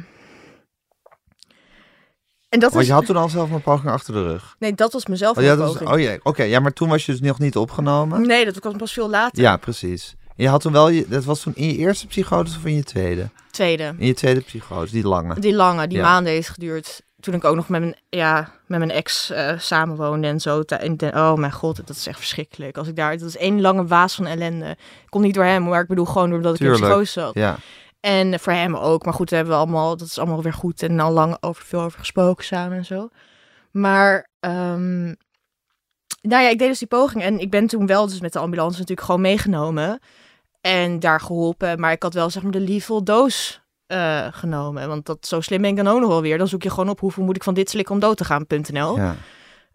en dat Want is... je had toen al zelf een poging achter de rug. Nee, dat was mijn Oh ja, was, zelfmoordpoging. oh ja, oké. Ja, maar toen was je dus nog niet opgenomen. Nee, dat kwam pas veel later. Ja, precies. Je had toen wel, je, dat was toen in je eerste psychose of in je tweede? Tweede. In je tweede psychose, die lange. Die lange, die Ja. maanden heeft geduurd. Toen ik ook nog met mijn, ja, met mijn ex eh samenwoonde en zo. En de- oh mijn god, dat is echt verschrikkelijk. Als ik daar, dat is één lange waas van ellende. Ik kom niet door hem, maar ik bedoel gewoon doordat ik in psychose zat. Ja, En voor hem ook. Maar goed, we hebben we allemaal, dat is allemaal weer goed. En al lang over veel over gesproken samen en zo. Maar, ehm, nou ja, ik deed dus die poging. En ik ben toen wel dus met de ambulance natuurlijk gewoon meegenomen. En daar geholpen. Maar ik had wel zeg maar de lethal dose eh, genomen. Want dat, zo slim ben ik dan ook nog wel weer. Dan zoek je gewoon op hoeveel moet ik van dit slikken om dood te gaan.nl. ja.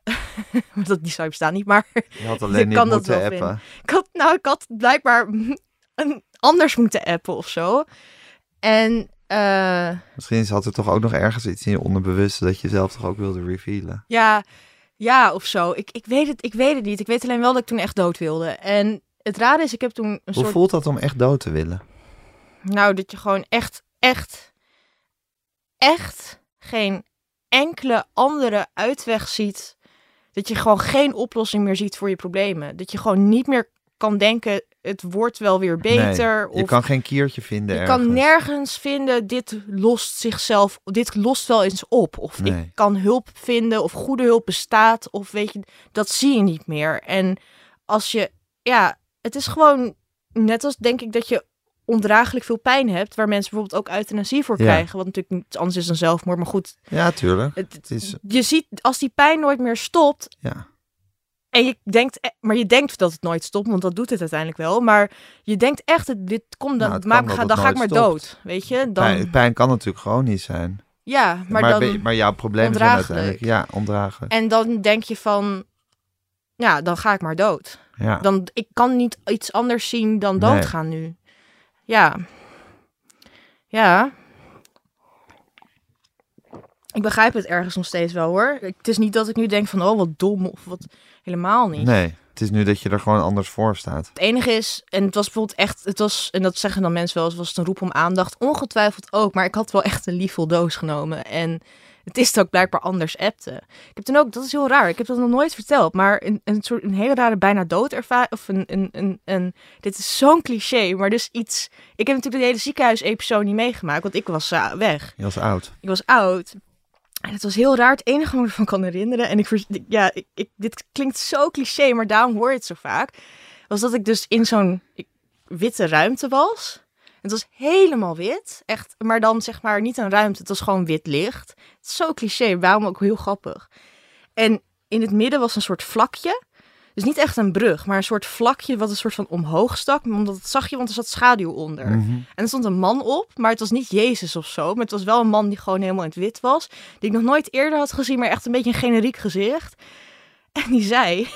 <laughs> dat die zou bestaan niet, maar Je had <laughs> alleen niet kan dat moeten wel appen. ik had, nou, ik had blijkbaar <laughs> een, anders moeten appen of zo. En eh, Misschien zat er toch ook nog ergens iets in je onderbewuste dat je zelf toch ook wilde revealen. ja, ja, of zo. Ik, ik, weet het, ik weet het niet. Ik weet alleen wel dat ik toen echt dood wilde. En het rare is, ik heb toen een Hoe soort... voelt dat om echt dood te willen? Nou, dat je gewoon echt, echt, echt geen enkele andere uitweg ziet. Dat je gewoon geen oplossing meer ziet voor je problemen. Dat je gewoon niet meer kan denken, het wordt wel weer beter. Nee, je of kan geen kiertje vinden je ergens. kan nergens vinden, dit lost zichzelf, dit lost wel eens op. Of Nee. ik kan hulp vinden, of goede hulp bestaat. Of weet je, dat zie je niet meer. En als je, ja, het is gewoon net als denk ik dat je ondraaglijk veel pijn hebt, waar mensen bijvoorbeeld ook euthanasie voor Ja. krijgen, wat natuurlijk niet anders is dan zelfmoord, maar goed, Ja, tuurlijk. het, Het is, je ziet als die pijn nooit meer stopt ja. en je denkt, e- maar je denkt dat het nooit stopt, want dat doet het uiteindelijk wel, maar je denkt echt, dit komt dan, Nou, dat ga, dan ga ik maar dood, weet je? Dan, Pijn, pijn kan natuurlijk gewoon niet zijn. ja, maar, Maar, dan, maar jouw zijn ondraaglijk. uiteindelijk... Ja, ondraaglijk. en dan denk je van, ja, dan ga ik maar dood. Ja. Dan, ik kan niet iets anders zien dan Nee. doodgaan nu. Ja. Ja. Ik begrijp het ergens nog steeds wel hoor. Het is niet dat ik nu denk van, oh wat dom of wat helemaal niet. Nee. Het is nu dat je er gewoon anders voor staat. Het enige is, en het was bijvoorbeeld echt, het was, en dat zeggen dan mensen wel eens, was het een roep om aandacht. Ongetwijfeld ook, maar ik had wel echt een liefvol doos genomen. En het is ook blijkbaar anders appte. Ik heb toen ook, dat is heel raar, ik heb dat nog nooit verteld, maar een, een soort, een hele rare bijna doodervaring, of een, een, een, een, dit is zo'n cliché, maar dus iets, ik heb natuurlijk de hele ziekenhuis-episode niet meegemaakt, want ik was uh, weg. Je was oud. Ik was oud. En het was heel raar. Het enige wat ik me ervan kan herinneren. En ik, ja, ik, ik, dit klinkt zo cliché, maar daarom hoor je het zo vaak. Was dat ik dus in zo'n witte ruimte was. Het was helemaal wit. Echt, maar dan zeg maar niet een ruimte. Het was gewoon wit licht. Het is zo cliché, waarom ook heel grappig. En in het midden was een soort vlakje. Dus niet echt een brug, maar een soort vlakje wat een soort van omhoog stak. Omdat het zag je, want er zat schaduw onder. Mhm. En er stond een man op, maar het was niet Jezus of zo. Maar het was wel een man die gewoon helemaal in het wit was. Die ik nog nooit eerder had gezien, maar echt een beetje een generiek gezicht. En die zei...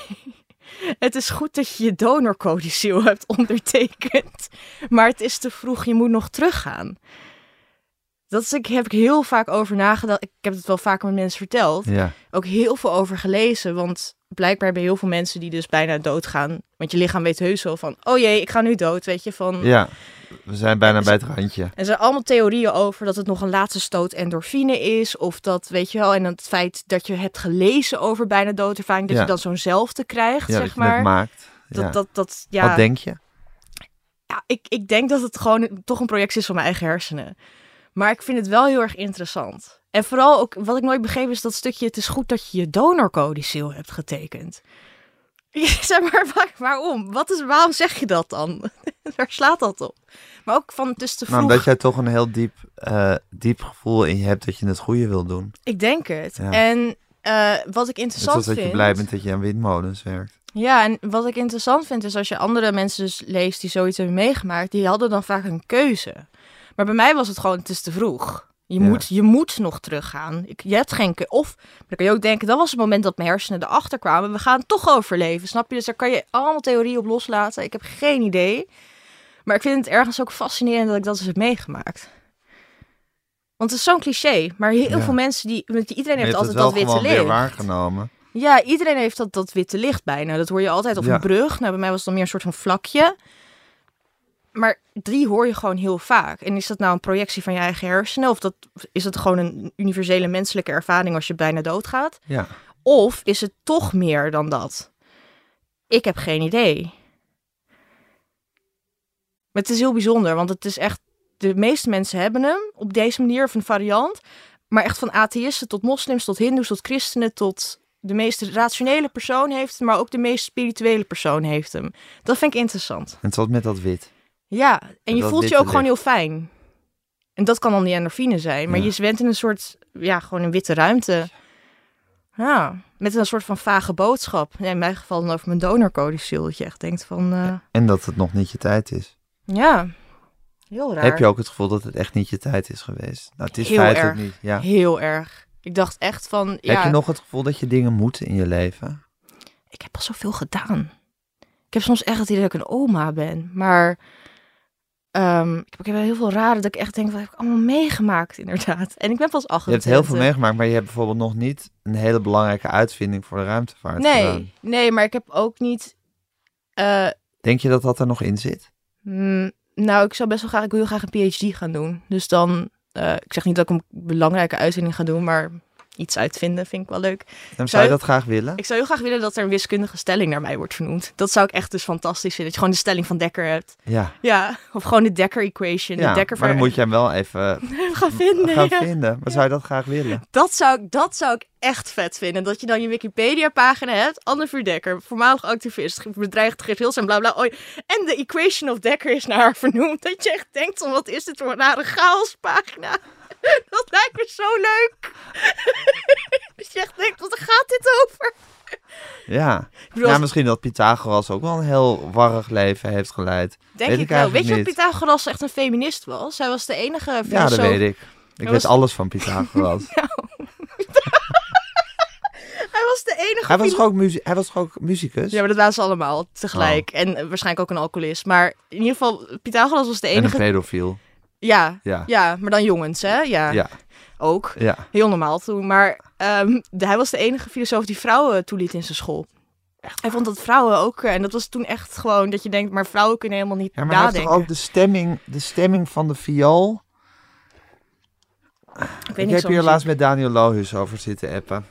Het is goed dat je je donorcodicil hebt ondertekend. Maar het is te vroeg, je moet nog teruggaan. Dat is, ik, heb ik heel vaak over nagedacht. Ik heb het wel vaker met mensen verteld Ja. ook heel veel over gelezen. Want blijkbaar hebben heel veel mensen die dus bijna doodgaan. Want je lichaam weet heus wel van, oh jee, ik ga nu dood, weet je. Van... ja, we zijn bijna bij het randje. En er zijn allemaal theorieën over dat het nog een laatste stoot endorfine is. Of dat, weet je wel, en het feit dat je hebt gelezen over bijna doodervaring. Dat Ja. je dan zo'nzelfde krijgt, Ja, zeg maar. maakt. Dat, Ja. dat, dat, ja. Wat denk je? Ja, ik, ik denk dat het gewoon toch een projectie is van mijn eigen hersenen. Maar ik vind het wel heel erg interessant. En vooral ook, wat ik nooit begreep is dat stukje... het is goed dat je je donorcodicil hebt getekend. <laughs> zeg maar, waar- waarom? Wat is, waarom zeg je dat dan? <laughs> Waar slaat dat op? Maar ook van, het is te vroeg. Nou, omdat jij toch een heel diep, eh, diep gevoel in je hebt dat je het goede wil doen. Ik denk het. Ja. En eh, wat ik interessant zoals dat vind... je blij bent dat je aan windmolens werkt. Ja, en wat ik interessant vind is als je andere mensen dus leest die zoiets hebben meegemaakt, die hadden dan vaak een keuze. Maar bij mij was het gewoon, het is te vroeg. Je, Ja. moet, je moet nog teruggaan. Ik, je hebt geen Of, dan kan je ook denken, dat was het moment dat mijn hersenen erachter kwamen. We gaan toch overleven, snap je? Dus daar kan je allemaal theorieën op loslaten. Ik heb geen idee. Maar ik vind het ergens ook fascinerend dat ik dat eens heb meegemaakt. Want het is zo'n cliché. Maar heel Ja. veel mensen die... Iedereen heeft altijd dat witte weer licht. waargenomen. Ja, iedereen heeft dat, dat witte licht bijna. Dat hoor je altijd op Ja. een brug. Nou, bij mij was het dan meer een soort van vlakje. Maar die hoor je gewoon heel vaak. En is dat nou een projectie van je eigen hersenen? Of dat, is het gewoon een universele menselijke ervaring als je bijna doodgaat? Ja. Of is het toch meer dan dat? Ik heb geen idee. Maar het is heel bijzonder, want het is echt... De meeste mensen hebben hem op deze manier, of een variant. Maar echt van atheïsten tot moslims, tot hindoes, tot christenen, tot de meest rationele persoon heeft hem, maar ook de meest spirituele persoon heeft hem. Dat vind ik interessant. En het met dat wit. Ja, en je voelt je ook gewoon heel fijn. En dat kan dan die endorfine zijn. Maar Ja. je bent in een soort, ja, gewoon een witte ruimte. Ja, met een soort van vage boodschap. Ja, in mijn geval dan over mijn donorcodicil. Dat je echt denkt van, eh, En dat het nog niet je tijd is. ja, heel raar. Heb je ook het gevoel dat het echt niet je tijd is geweest? Nou, het is Heel feitelijk erg. niet. Ja. Heel erg. Ik dacht echt van, ja, Heb je nog het gevoel dat je dingen moet in je leven? ik heb al zoveel gedaan. Ik heb soms echt het idee dat ik een oma ben. Maar ehm, ik heb heel veel raden dat ik echt denk, wat heb ik allemaal meegemaakt inderdaad. En ik ben pas Je 28. hebt heel veel meegemaakt, maar je hebt bijvoorbeeld nog niet een hele belangrijke uitvinding voor de ruimtevaart Nee, gedaan. nee, maar ik heb ook niet... eh, Denk je dat dat er nog in zit? mm, nou, ik zou best wel graag... Ik wil heel graag een PhD gaan doen. Dus dan... eh, ik zeg niet dat ik een belangrijke uitvinding ga doen, maar iets uitvinden vind ik wel leuk. En zou je dat graag willen? Ik zou heel graag willen dat er een wiskundige stelling naar mij wordt vernoemd. Dat zou ik echt dus fantastisch vinden. Dat je gewoon de stelling van Dekker hebt. Ja, Ja, of gewoon de Dekker equation. ja de Dekker maar dan moet je hem wel even <laughs> gaan vinden. gaan ja. vinden. Maar zou je dat graag willen? Dat zou, ik- dat zou ik echt vet vinden. Dat je dan je Wikipedia-pagina hebt. Anne Vuur Dekker, voormalig activist, bedreigd Geert en bla bla. Oh, en de equation of Dekker is naar haar vernoemd. Dat je echt denkt, van, wat is dit voor een rare chaospagina? <laughs> Dat lijkt me zo leuk. <laughs> Dat je echt denkt, wat gaat dit over? Ja. Bedoel, ja, als- misschien dat Pythagoras ook wel een heel warrig leven heeft geleid. denk weet ik wel. Weet je dat. Pythagoras echt een feminist was? Hij was de enige Ja, filosoof. dat weet ik. Ik weet alles van Pythagoras. <laughs> Hij was de enige hij, was toch ook muzie- hij was toch ook muzikus? Ja, maar dat waren ze allemaal tegelijk. Oh. En waarschijnlijk ook een alcoholist. Maar in ieder geval, Pythagoras was de en een enige... pedofiel. Ja, Ja. ja, maar dan jongens, hè? Ja, Ja. ook. Ja. Heel normaal toen. Maar ehm, de- hij was de enige filosoof die vrouwen toeliet in zijn school. echt... Hij vond dat vrouwen ook, eh, en dat was toen echt gewoon dat je denkt, maar vrouwen kunnen helemaal niet Ja, maar nadenken. ook de stemming, de stemming van de viool. ik weet Ik niet heb hier laatst met Daniel Lohus over zitten appen.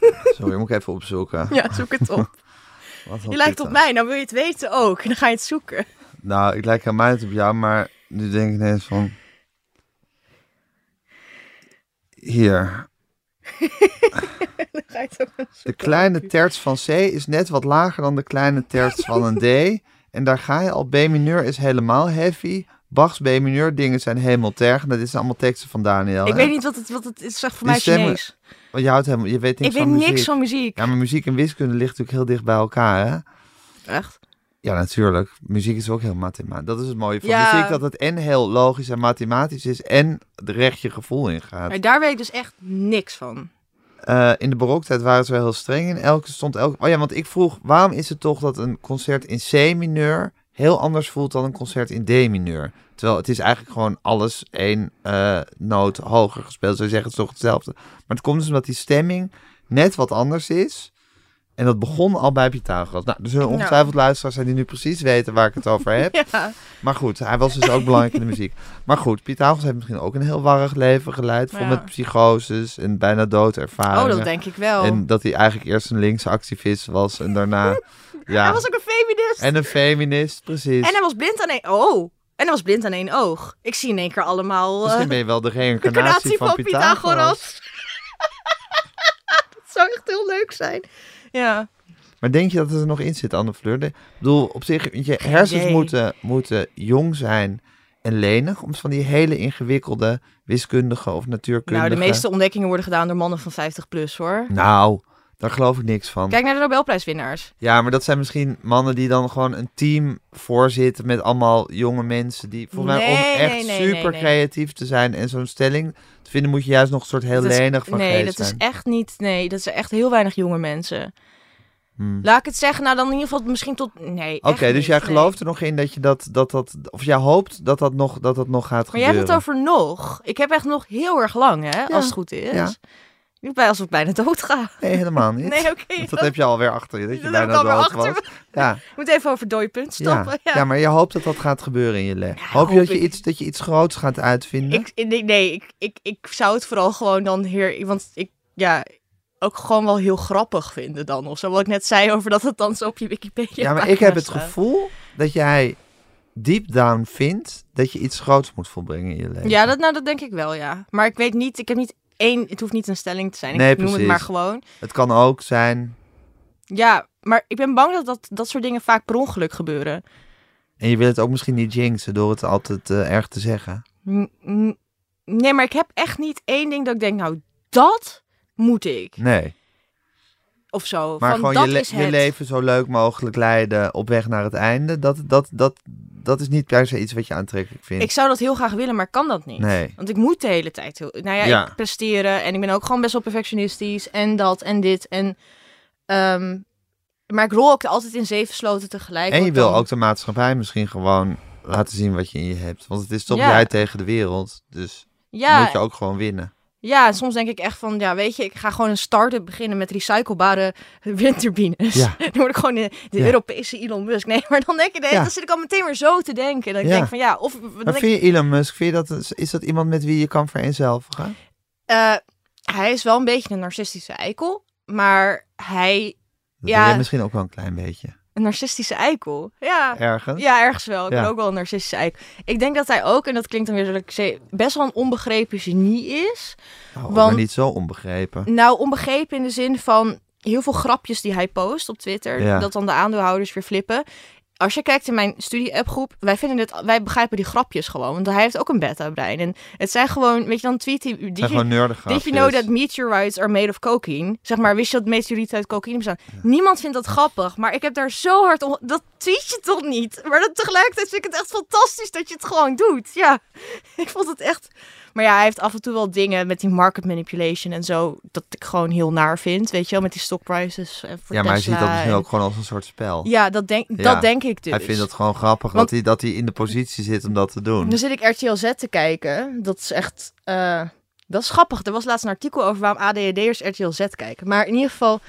<laughs> Sorry, moet ik even opzoeken. Ja, zoek het op. <laughs> Wat Je lijkt op mij, nou wil je het weten ook. En dan ga je het zoeken. Nou, ik lijk helemaal niet op jou, maar nu denk ik ineens van... Hier. <laughs> De kleine terts van C is net wat lager dan de kleine terts van een D. En daar ga je al. B mineur is helemaal heavy. Bach's B mineur dingen zijn hemeltergend. Dat is allemaal teksten van Daniel. Ik hè? weet niet wat het, wat het is. Zeg voor mij stemmen- Chinees. Want je, houdt helemaal, je weet niks Ik weet muziek. niks van muziek. Ja, maar muziek en wiskunde ligt natuurlijk heel dicht bij elkaar, hè? Echt? Ja, natuurlijk. Muziek is ook heel mathematisch. Dat is het mooie van Ja. muziek, dat het en heel logisch en mathematisch is en recht je gevoel in gaat. Maar daar weet ik dus echt niks van. Eh, in de baroktijd waren ze wel heel streng in. Elke stond elke. Oh ja, want ik vroeg, waarom is het toch dat een concert in C mineur heel anders voelt dan een concert in D mineur? Terwijl het is eigenlijk gewoon alles één eh, noot hoger gespeeld. Zou je zeggen, het is toch hetzelfde. Maar het komt dus omdat die stemming net wat anders is. En dat begon al bij Pythagoras. Nou, er zullen Nou. ongetwijfeld luisteraars zijn die nu precies weten waar ik het over heb. <laughs> Ja. Maar goed, hij was dus ook belangrijk in de muziek. Maar goed, Pythagoras heeft misschien ook een heel warrig leven geleid. Vol Ja. met psychoses en bijna doodervaringen. Oh, dat denk ik wel. En dat hij eigenlijk eerst een linkse activist was en daarna... <laughs> ja, Hij was ook een feminist. en een feminist, precies. En hij was blind aan één... Oh. En hij was blind aan één oog. Ik zie in één keer allemaal... eh, Misschien ben je wel de de reïncarnatie incarnatie van, van Pythagoras. Pythagoras. <laughs> dat zou echt heel leuk zijn. Ja. Maar denk je dat het er nog in zit, Anne Fleur? Ik bedoel, op zich, je hersens moeten, moeten jong zijn en lenig... om van die hele ingewikkelde wiskundige of natuurkundige... Nou, de meeste ontdekkingen worden gedaan door mannen van 50 plus, hoor. Nou, daar geloof ik niks van. Kijk naar de Nobelprijswinnaars. Ja, maar dat zijn misschien mannen die dan gewoon een team voorzitten met allemaal jonge mensen die volgens mij om Nee, echt nee, nee, super nee, nee. creatief te zijn en zo'n stelling te vinden moet je juist nog een soort heel Dat is- lenig van Nee, geest dat zijn. is echt niet... Nee, dat zijn echt heel weinig jonge mensen. Hmm. Laat ik het zeggen, nou dan in ieder geval misschien tot... Nee, Oké, dus jij nee. gelooft er nog in dat je dat, dat, dat, of jij hoopt dat dat nog, dat dat nog gaat Maar jij gebeuren. hebt het over nog. Ik heb echt nog heel erg lang, hè, als het goed is. ja. Ik ben alsof ik bijna dood ga. Nee, helemaal niet. Nee, oké. Dat heb je alweer achter je, dat je Dat heb ik bijna dood achter was. Ja, <laughs> Ik moet even over het dode punt ja. stoppen. Ja. Ja. maar je hoopt dat dat gaat gebeuren in je leven. Ja, hoop je dat je, iets, dat je iets groots gaat uitvinden? Ik, nee, nee ik, ik, ik zou het vooral gewoon dan heer... Want ik, ja, ook gewoon wel heel grappig vinden dan. Of zo, wat ik net zei over dat het dan zo op je Wikipedia Ja, maar ik heb het gevoel dat jij deep down vindt dat je iets groots moet volbrengen in je leven. Ja, dat, nou, dat denk ik wel, ja. Maar ik weet niet, ik heb niet één... Het hoeft niet een stelling te zijn. Ik Nee, noem het maar gewoon. Het kan ook zijn, Ja, maar ik ben bang dat dat, dat soort dingen vaak per ongeluk gebeuren. en je wil het ook misschien niet jinxen door het altijd eh, erg te zeggen. Nee, maar ik heb echt niet één ding dat ik denk, nou, dat moet ik. Nee, Of zo. maar Van, gewoon dat je, le- is je leven zo leuk mogelijk leiden op weg naar het einde. Dat, dat, dat, dat is niet per se iets wat je aantrekkelijk vindt. Ik zou dat heel graag willen, maar kan dat niet. Nee. Want ik moet de hele tijd heel... Nou ja, Ja. ik presteren en ik ben ook gewoon best wel perfectionistisch. En dat en dit en... ehm, maar ik rol ook altijd in zeven sloten tegelijk. En je wil dan- ook de maatschappij misschien gewoon laten zien wat je in je hebt. Want het is toch Ja. jij tegen de wereld. Dus Ja, moet je ook gewoon winnen. Ja, soms denk ik echt van... Ja, weet je, ik ga gewoon een start-up beginnen met recyclebare <laughs> windturbines. Ja. <laughs> Dan word ik gewoon de, de Ja. Europese Elon Musk. Nee, <laughs> maar dan denk ik... Ja. Dan zit ik al meteen weer zo te denken. Dat ik denk van ja, of... Dan Maar denk ik, vind je Elon Musk, vind je dat, is dat iemand met wie je kan vereenzelvigen? eh, hij is wel een beetje een narcistische eikel. Maar hij... Dat Ja. misschien ook wel een klein beetje. Een narcistische eikel? Ja. Ergens? Ja, ergens wel. Ik Ja. ben ook wel een narcistische eikel. Ik denk dat hij ook, en dat klinkt dan weer dat ik best wel een onbegrepen genie is. Oh, maar Want- niet zo onbegrepen. Nou, onbegrepen in de zin van heel veel grapjes die hij post op Twitter, Ja. dat dan de aandeelhouders weer flippen. Als je kijkt in mijn studie-appgroep, wij vinden het, wij begrijpen die grapjes gewoon, want hij heeft ook een beta-brein. En het zijn gewoon, weet je, dan tweet hij, did zijn you, did you know that meteorites are made of cocaine? Zeg maar, wist je dat meteorieten uit cocaïne bestaan? Niemand vindt dat grappig, maar ik heb daar zo hard om, dat tweet je toch niet? Maar dat, tegelijkertijd vind ik het echt fantastisch dat je het gewoon doet. Ja, <laughs> ik vond het echt... Maar ja, hij heeft af en toe wel dingen met die market manipulation en zo, dat ik gewoon heel naar vind, weet je wel, met die stock prices. En voor Ja, maar hij ziet dat misschien en- ook gewoon als een soort spel. Ja, dat denk, Ja, dat denk ik dus. Hij vindt het gewoon grappig Want- dat, hij, dat hij in de positie zit om dat te doen. Dan zit ik RTL Z te kijken. Dat is echt... eh, dat is grappig. Er was laatst een artikel over waarom ADHD'ers RTL Z kijken. Maar in ieder geval...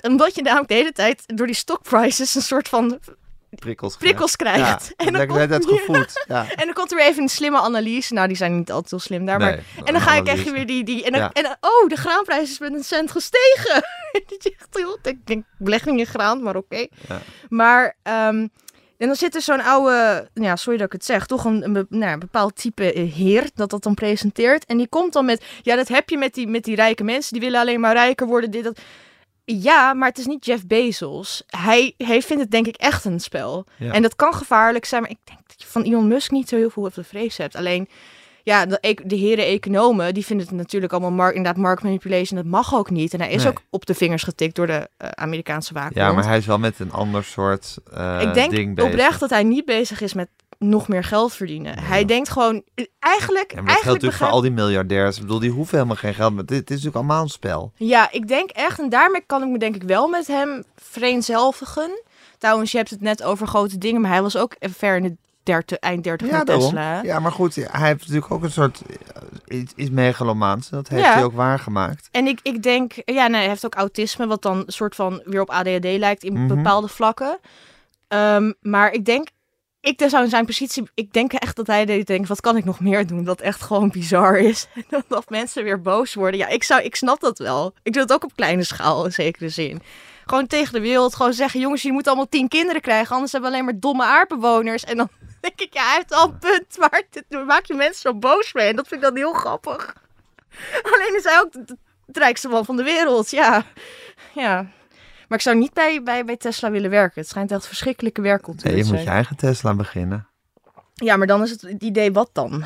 Omdat je namelijk de hele tijd door die stock prices een soort van Prikkels. prikkels krijgt. Ja, <laughs> en, dan dan komt, gevoed. Ja. en dan komt er weer even een slimme analyse. Nou, die zijn niet altijd heel slim daar. Maar, en dan ga ik echt weer die... die en, dan, Ja. en dan- oh, de graanprijs is met een cent gestegen. <laughs> Dat je echt heel... Ik denk, belegging in graan, maar oké. Ja. Maar... ehm, en dan zit er zo'n oude, ja, sorry dat ik het zeg, toch een, nou, een bepaald type eh, heer dat dat dan presenteert. En die komt dan met, ja, dat heb je met die, met die rijke mensen, die willen alleen maar rijker worden, dit, dat. Ja, maar het is niet Jeff Bezos. Hij, hij vindt het denk ik echt een spel. Ja. En dat kan gevaarlijk zijn, maar ik denk dat je van Elon Musk niet zo heel veel te vrees hebt. Alleen, ja, de, de heren economen, die vinden het natuurlijk allemaal mark, inderdaad market manipulation. Dat mag ook niet. En hij is Nee. ook op de vingers getikt door de eh, Amerikaanse waakhond. ja, maar hij is wel met een ander soort eh, Ik denk ding bezig. oprecht dat hij niet bezig is met nog meer geld verdienen. Hij denkt gewoon, eigenlijk, Ja, maar dat geldt eigenlijk natuurlijk voor al die miljardairs. Ik bedoel, die hoeven helemaal geen geld. Maar dit, dit is natuurlijk allemaal een spel. Ja, ik denk echt, en daarmee kan ik me denk ik wel met hem vereenzelvigen. Trouwens, je hebt het net over grote dingen, maar hij was ook ver in de derde, eind 30 van daarom. Tesla. Ja, maar goed, hij heeft natuurlijk ook een soort eh, iets, iets megalomaans. Dat heeft Ja. hij ook waargemaakt. En ik, ik denk, ja, nee, hij heeft ook autisme, wat dan een soort van weer op ADHD lijkt in Mhm. bepaalde vlakken. Ehm, maar ik denk, ik zou in zijn positie, ik denk echt dat hij denkt, wat kan ik nog meer doen? Dat echt gewoon bizar is. <laughs> Dat mensen weer boos worden. Ja, ik, zou, ik snap dat wel. Ik doe het ook op kleine schaal in zekere zin. Gewoon tegen de wereld, gewoon zeggen, jongens, je moet allemaal tien kinderen krijgen, anders hebben we alleen maar domme aardbewoners. En dan <laughs> denk ik, ja, hij heeft al een punt, maar dit maak je mensen zo boos mee. En dat vind ik dan heel grappig. <laughs> Alleen is hij ook de, de rijkste man van de wereld, ja. Ja. Maar ik zou niet bij, bij, bij Tesla willen werken. Het schijnt echt verschrikkelijke werkcultuur Nee, je moet zijn. je eigen Tesla beginnen. Ja, maar dan is het het idee wat dan?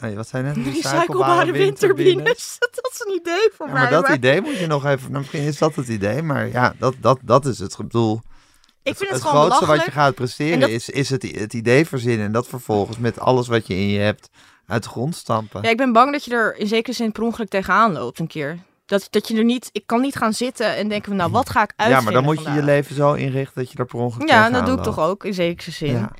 Nee, wat zijn net? Recyclebare windturbines. <laughs> Dat is een idee voor Ja, mij. maar dat maar idee moet je nog even... Nou, misschien is dat het idee, maar ja, dat, dat, dat is het bedoel. ik vind het, het gewoon grootste wat je gaat presteren En dat- is, is het, het idee verzinnen. En dat vervolgens met alles wat je in je hebt uit de grond stampen. Ja, ik ben bang dat je er in zekere zin per ongeluk tegenaan loopt een keer. Dat, dat je er niet... Ik kan niet gaan zitten en denken van, nou, wat ga ik Ja, uitvinden maar dan moet je je leven zo inrichten dat je er per ongeluk Ja, dat doe ik toch ook in zekere zin. Ja.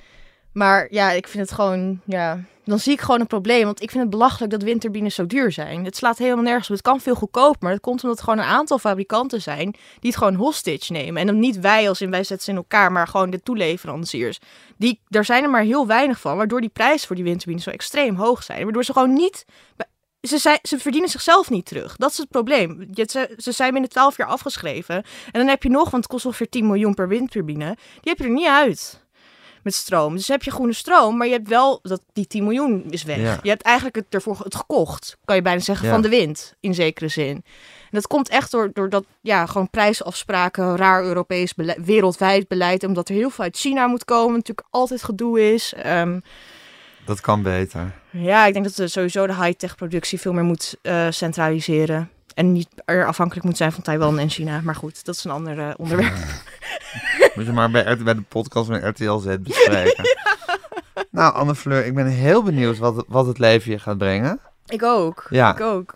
Maar ja, ik vind het gewoon, ja, dan zie ik gewoon een probleem. Want ik vind het belachelijk dat windturbines zo duur zijn. Het slaat helemaal nergens op. Het kan veel goedkoper. Maar dat komt omdat er gewoon een aantal fabrikanten zijn die het gewoon hostage nemen. En dan niet wij als in wij zetten ze in elkaar, maar gewoon de toeleveranciers. Die, daar zijn er maar heel weinig van, waardoor die prijzen voor die windturbines zo extreem hoog zijn. Waardoor ze gewoon niet... Ze, zijn, ze verdienen zichzelf niet terug. Dat is het probleem. Je- Ze, ze zijn binnen 12 jaar afgeschreven. En dan heb je nog, want het kost ongeveer 10 miljoen per windturbine. Die heb je er niet uit met stroom. Dus heb je groene stroom, maar je hebt wel dat die 10 miljoen is weg. Ja. Je hebt eigenlijk het ervoor het gekocht, kan je bijna zeggen, Ja. van de wind in zekere zin. En dat komt echt door, door dat ja, gewoon prijsafspraken, raar Europees beleid, wereldwijd beleid, omdat er heel veel uit China moet komen, natuurlijk altijd gedoe is. Ehm, Dat kan beter. ja, ik denk dat er sowieso de high-tech productie veel meer moet eh, centraliseren. En niet er afhankelijk moet zijn van Taiwan en China. Maar goed, dat is een ander eh, onderwerp. Moet je maar bij, bij de podcast met RTL Z bespreken. <laughs> Nou, Anne Fleur, ik ben heel benieuwd wat, wat het leven je gaat brengen. Ik ook. Ja. Ik ook.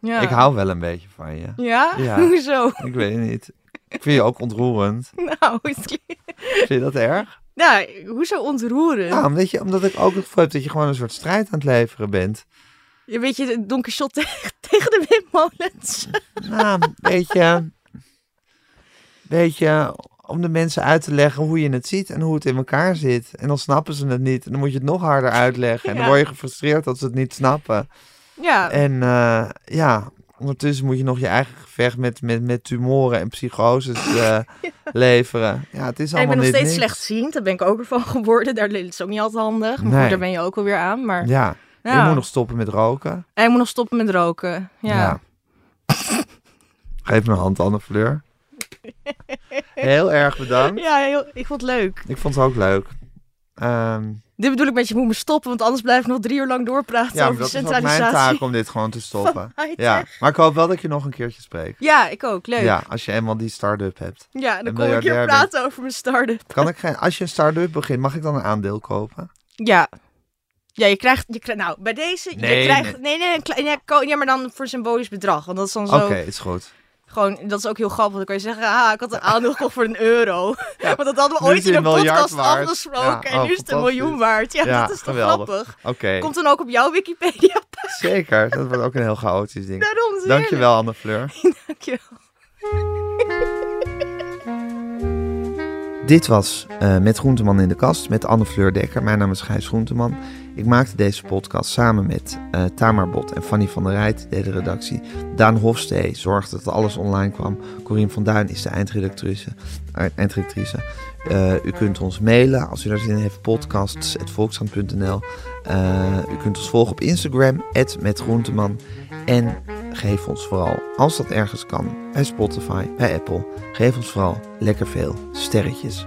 Ja. Ik hou wel een beetje van je. Ja? Ja. <laughs> Hoezo? Ik weet het niet. Ik vind je ook ontroerend. <laughs> Nou, het Vind je dat erg? Nou, hoezo ontroeren? Ja, omdat, je, omdat ik ook het gevoel heb dat je gewoon een soort strijd aan het leveren bent. Een beetje Don Quixote tegen, <laughs> tegen de windmolens. Nou, een beetje, beetje om de mensen uit te leggen hoe je het ziet en hoe het in elkaar zit. En dan snappen ze het niet. En dan moet je het nog harder uitleggen. En dan word je gefrustreerd dat ze het niet snappen. Ja, En eh, ja, ondertussen moet je nog je eigen gevecht met, met, met tumoren en psychoses eh, <laughs> leveren. Ja, het is en ik allemaal ben nog steeds niks. slechtziend. Daar ben ik ook ervan geworden. Daar is het ook niet altijd handig. Maar Nee. daar ben je ook alweer aan. Maar Ja, ja. je moet nog stoppen met roken. En ik moet nog stoppen met roken. Ja. <laughs> Geef me een hand, Anne Fleur. Heel erg bedankt. Ja, heel, ik vond het leuk. Ik vond het ook leuk. Ehm, Dit bedoel ik met je moet me stoppen, want anders blijf ik nog drie uur lang doorpraten ja, over dat is ook centralisatie. mijn taak om dit gewoon te stoppen. Ja, maar ik hoop wel dat je nog een keertje spreekt. Ja, ik ook. Leuk. Ja, Ja, als je eenmaal die start-up hebt. dan Een kom ik hier bent. praten over mijn start-up. Kan ik geen, als je een start-up begint, mag ik dan een aandeel kopen? Ja. Ja, je krijgt, je krijgt, nou, bij deze, Nee, je krijgt, nee, nee, klein, ja, ja, maar dan voor symbolisch bedrag, want dat is dan Oké, zo, is goed. Gewoon, dat is ook heel grappig. Dan kan je zeggen, ah, ik had een aandeel voor een euro. <laughs> Ja, Want dat hadden we ooit in een podcast afgesproken. En nu oh, is het een miljoen waard. Ja, dat is toch grappig. Komt dan ook op jouw Wikipedia. Zeker, dat wordt ook een heel chaotisch ding. Daarom Dankjewel, Anne Fleur. <laughs> Dankjewel. Dit was eh, Met Groenteman in de Kast met Anne Fleur Dekker. Mijn naam is Gijs Groenteman. Ik maakte deze podcast samen met uh, Tamar Bot en Fanny van der Rijt, de redactie. Daan Hofstee zorgde dat alles online kwam. Corien van Duin is de eindredactrice. eindredactrice. Uh, u kunt ons mailen als u daar zin in heeft, podcasts.volkshand.nl. u kunt ons volgen op Instagram, metgroenteman. En geef ons vooral, als dat ergens kan, bij Spotify, bij Apple, geef ons vooral lekker veel sterretjes.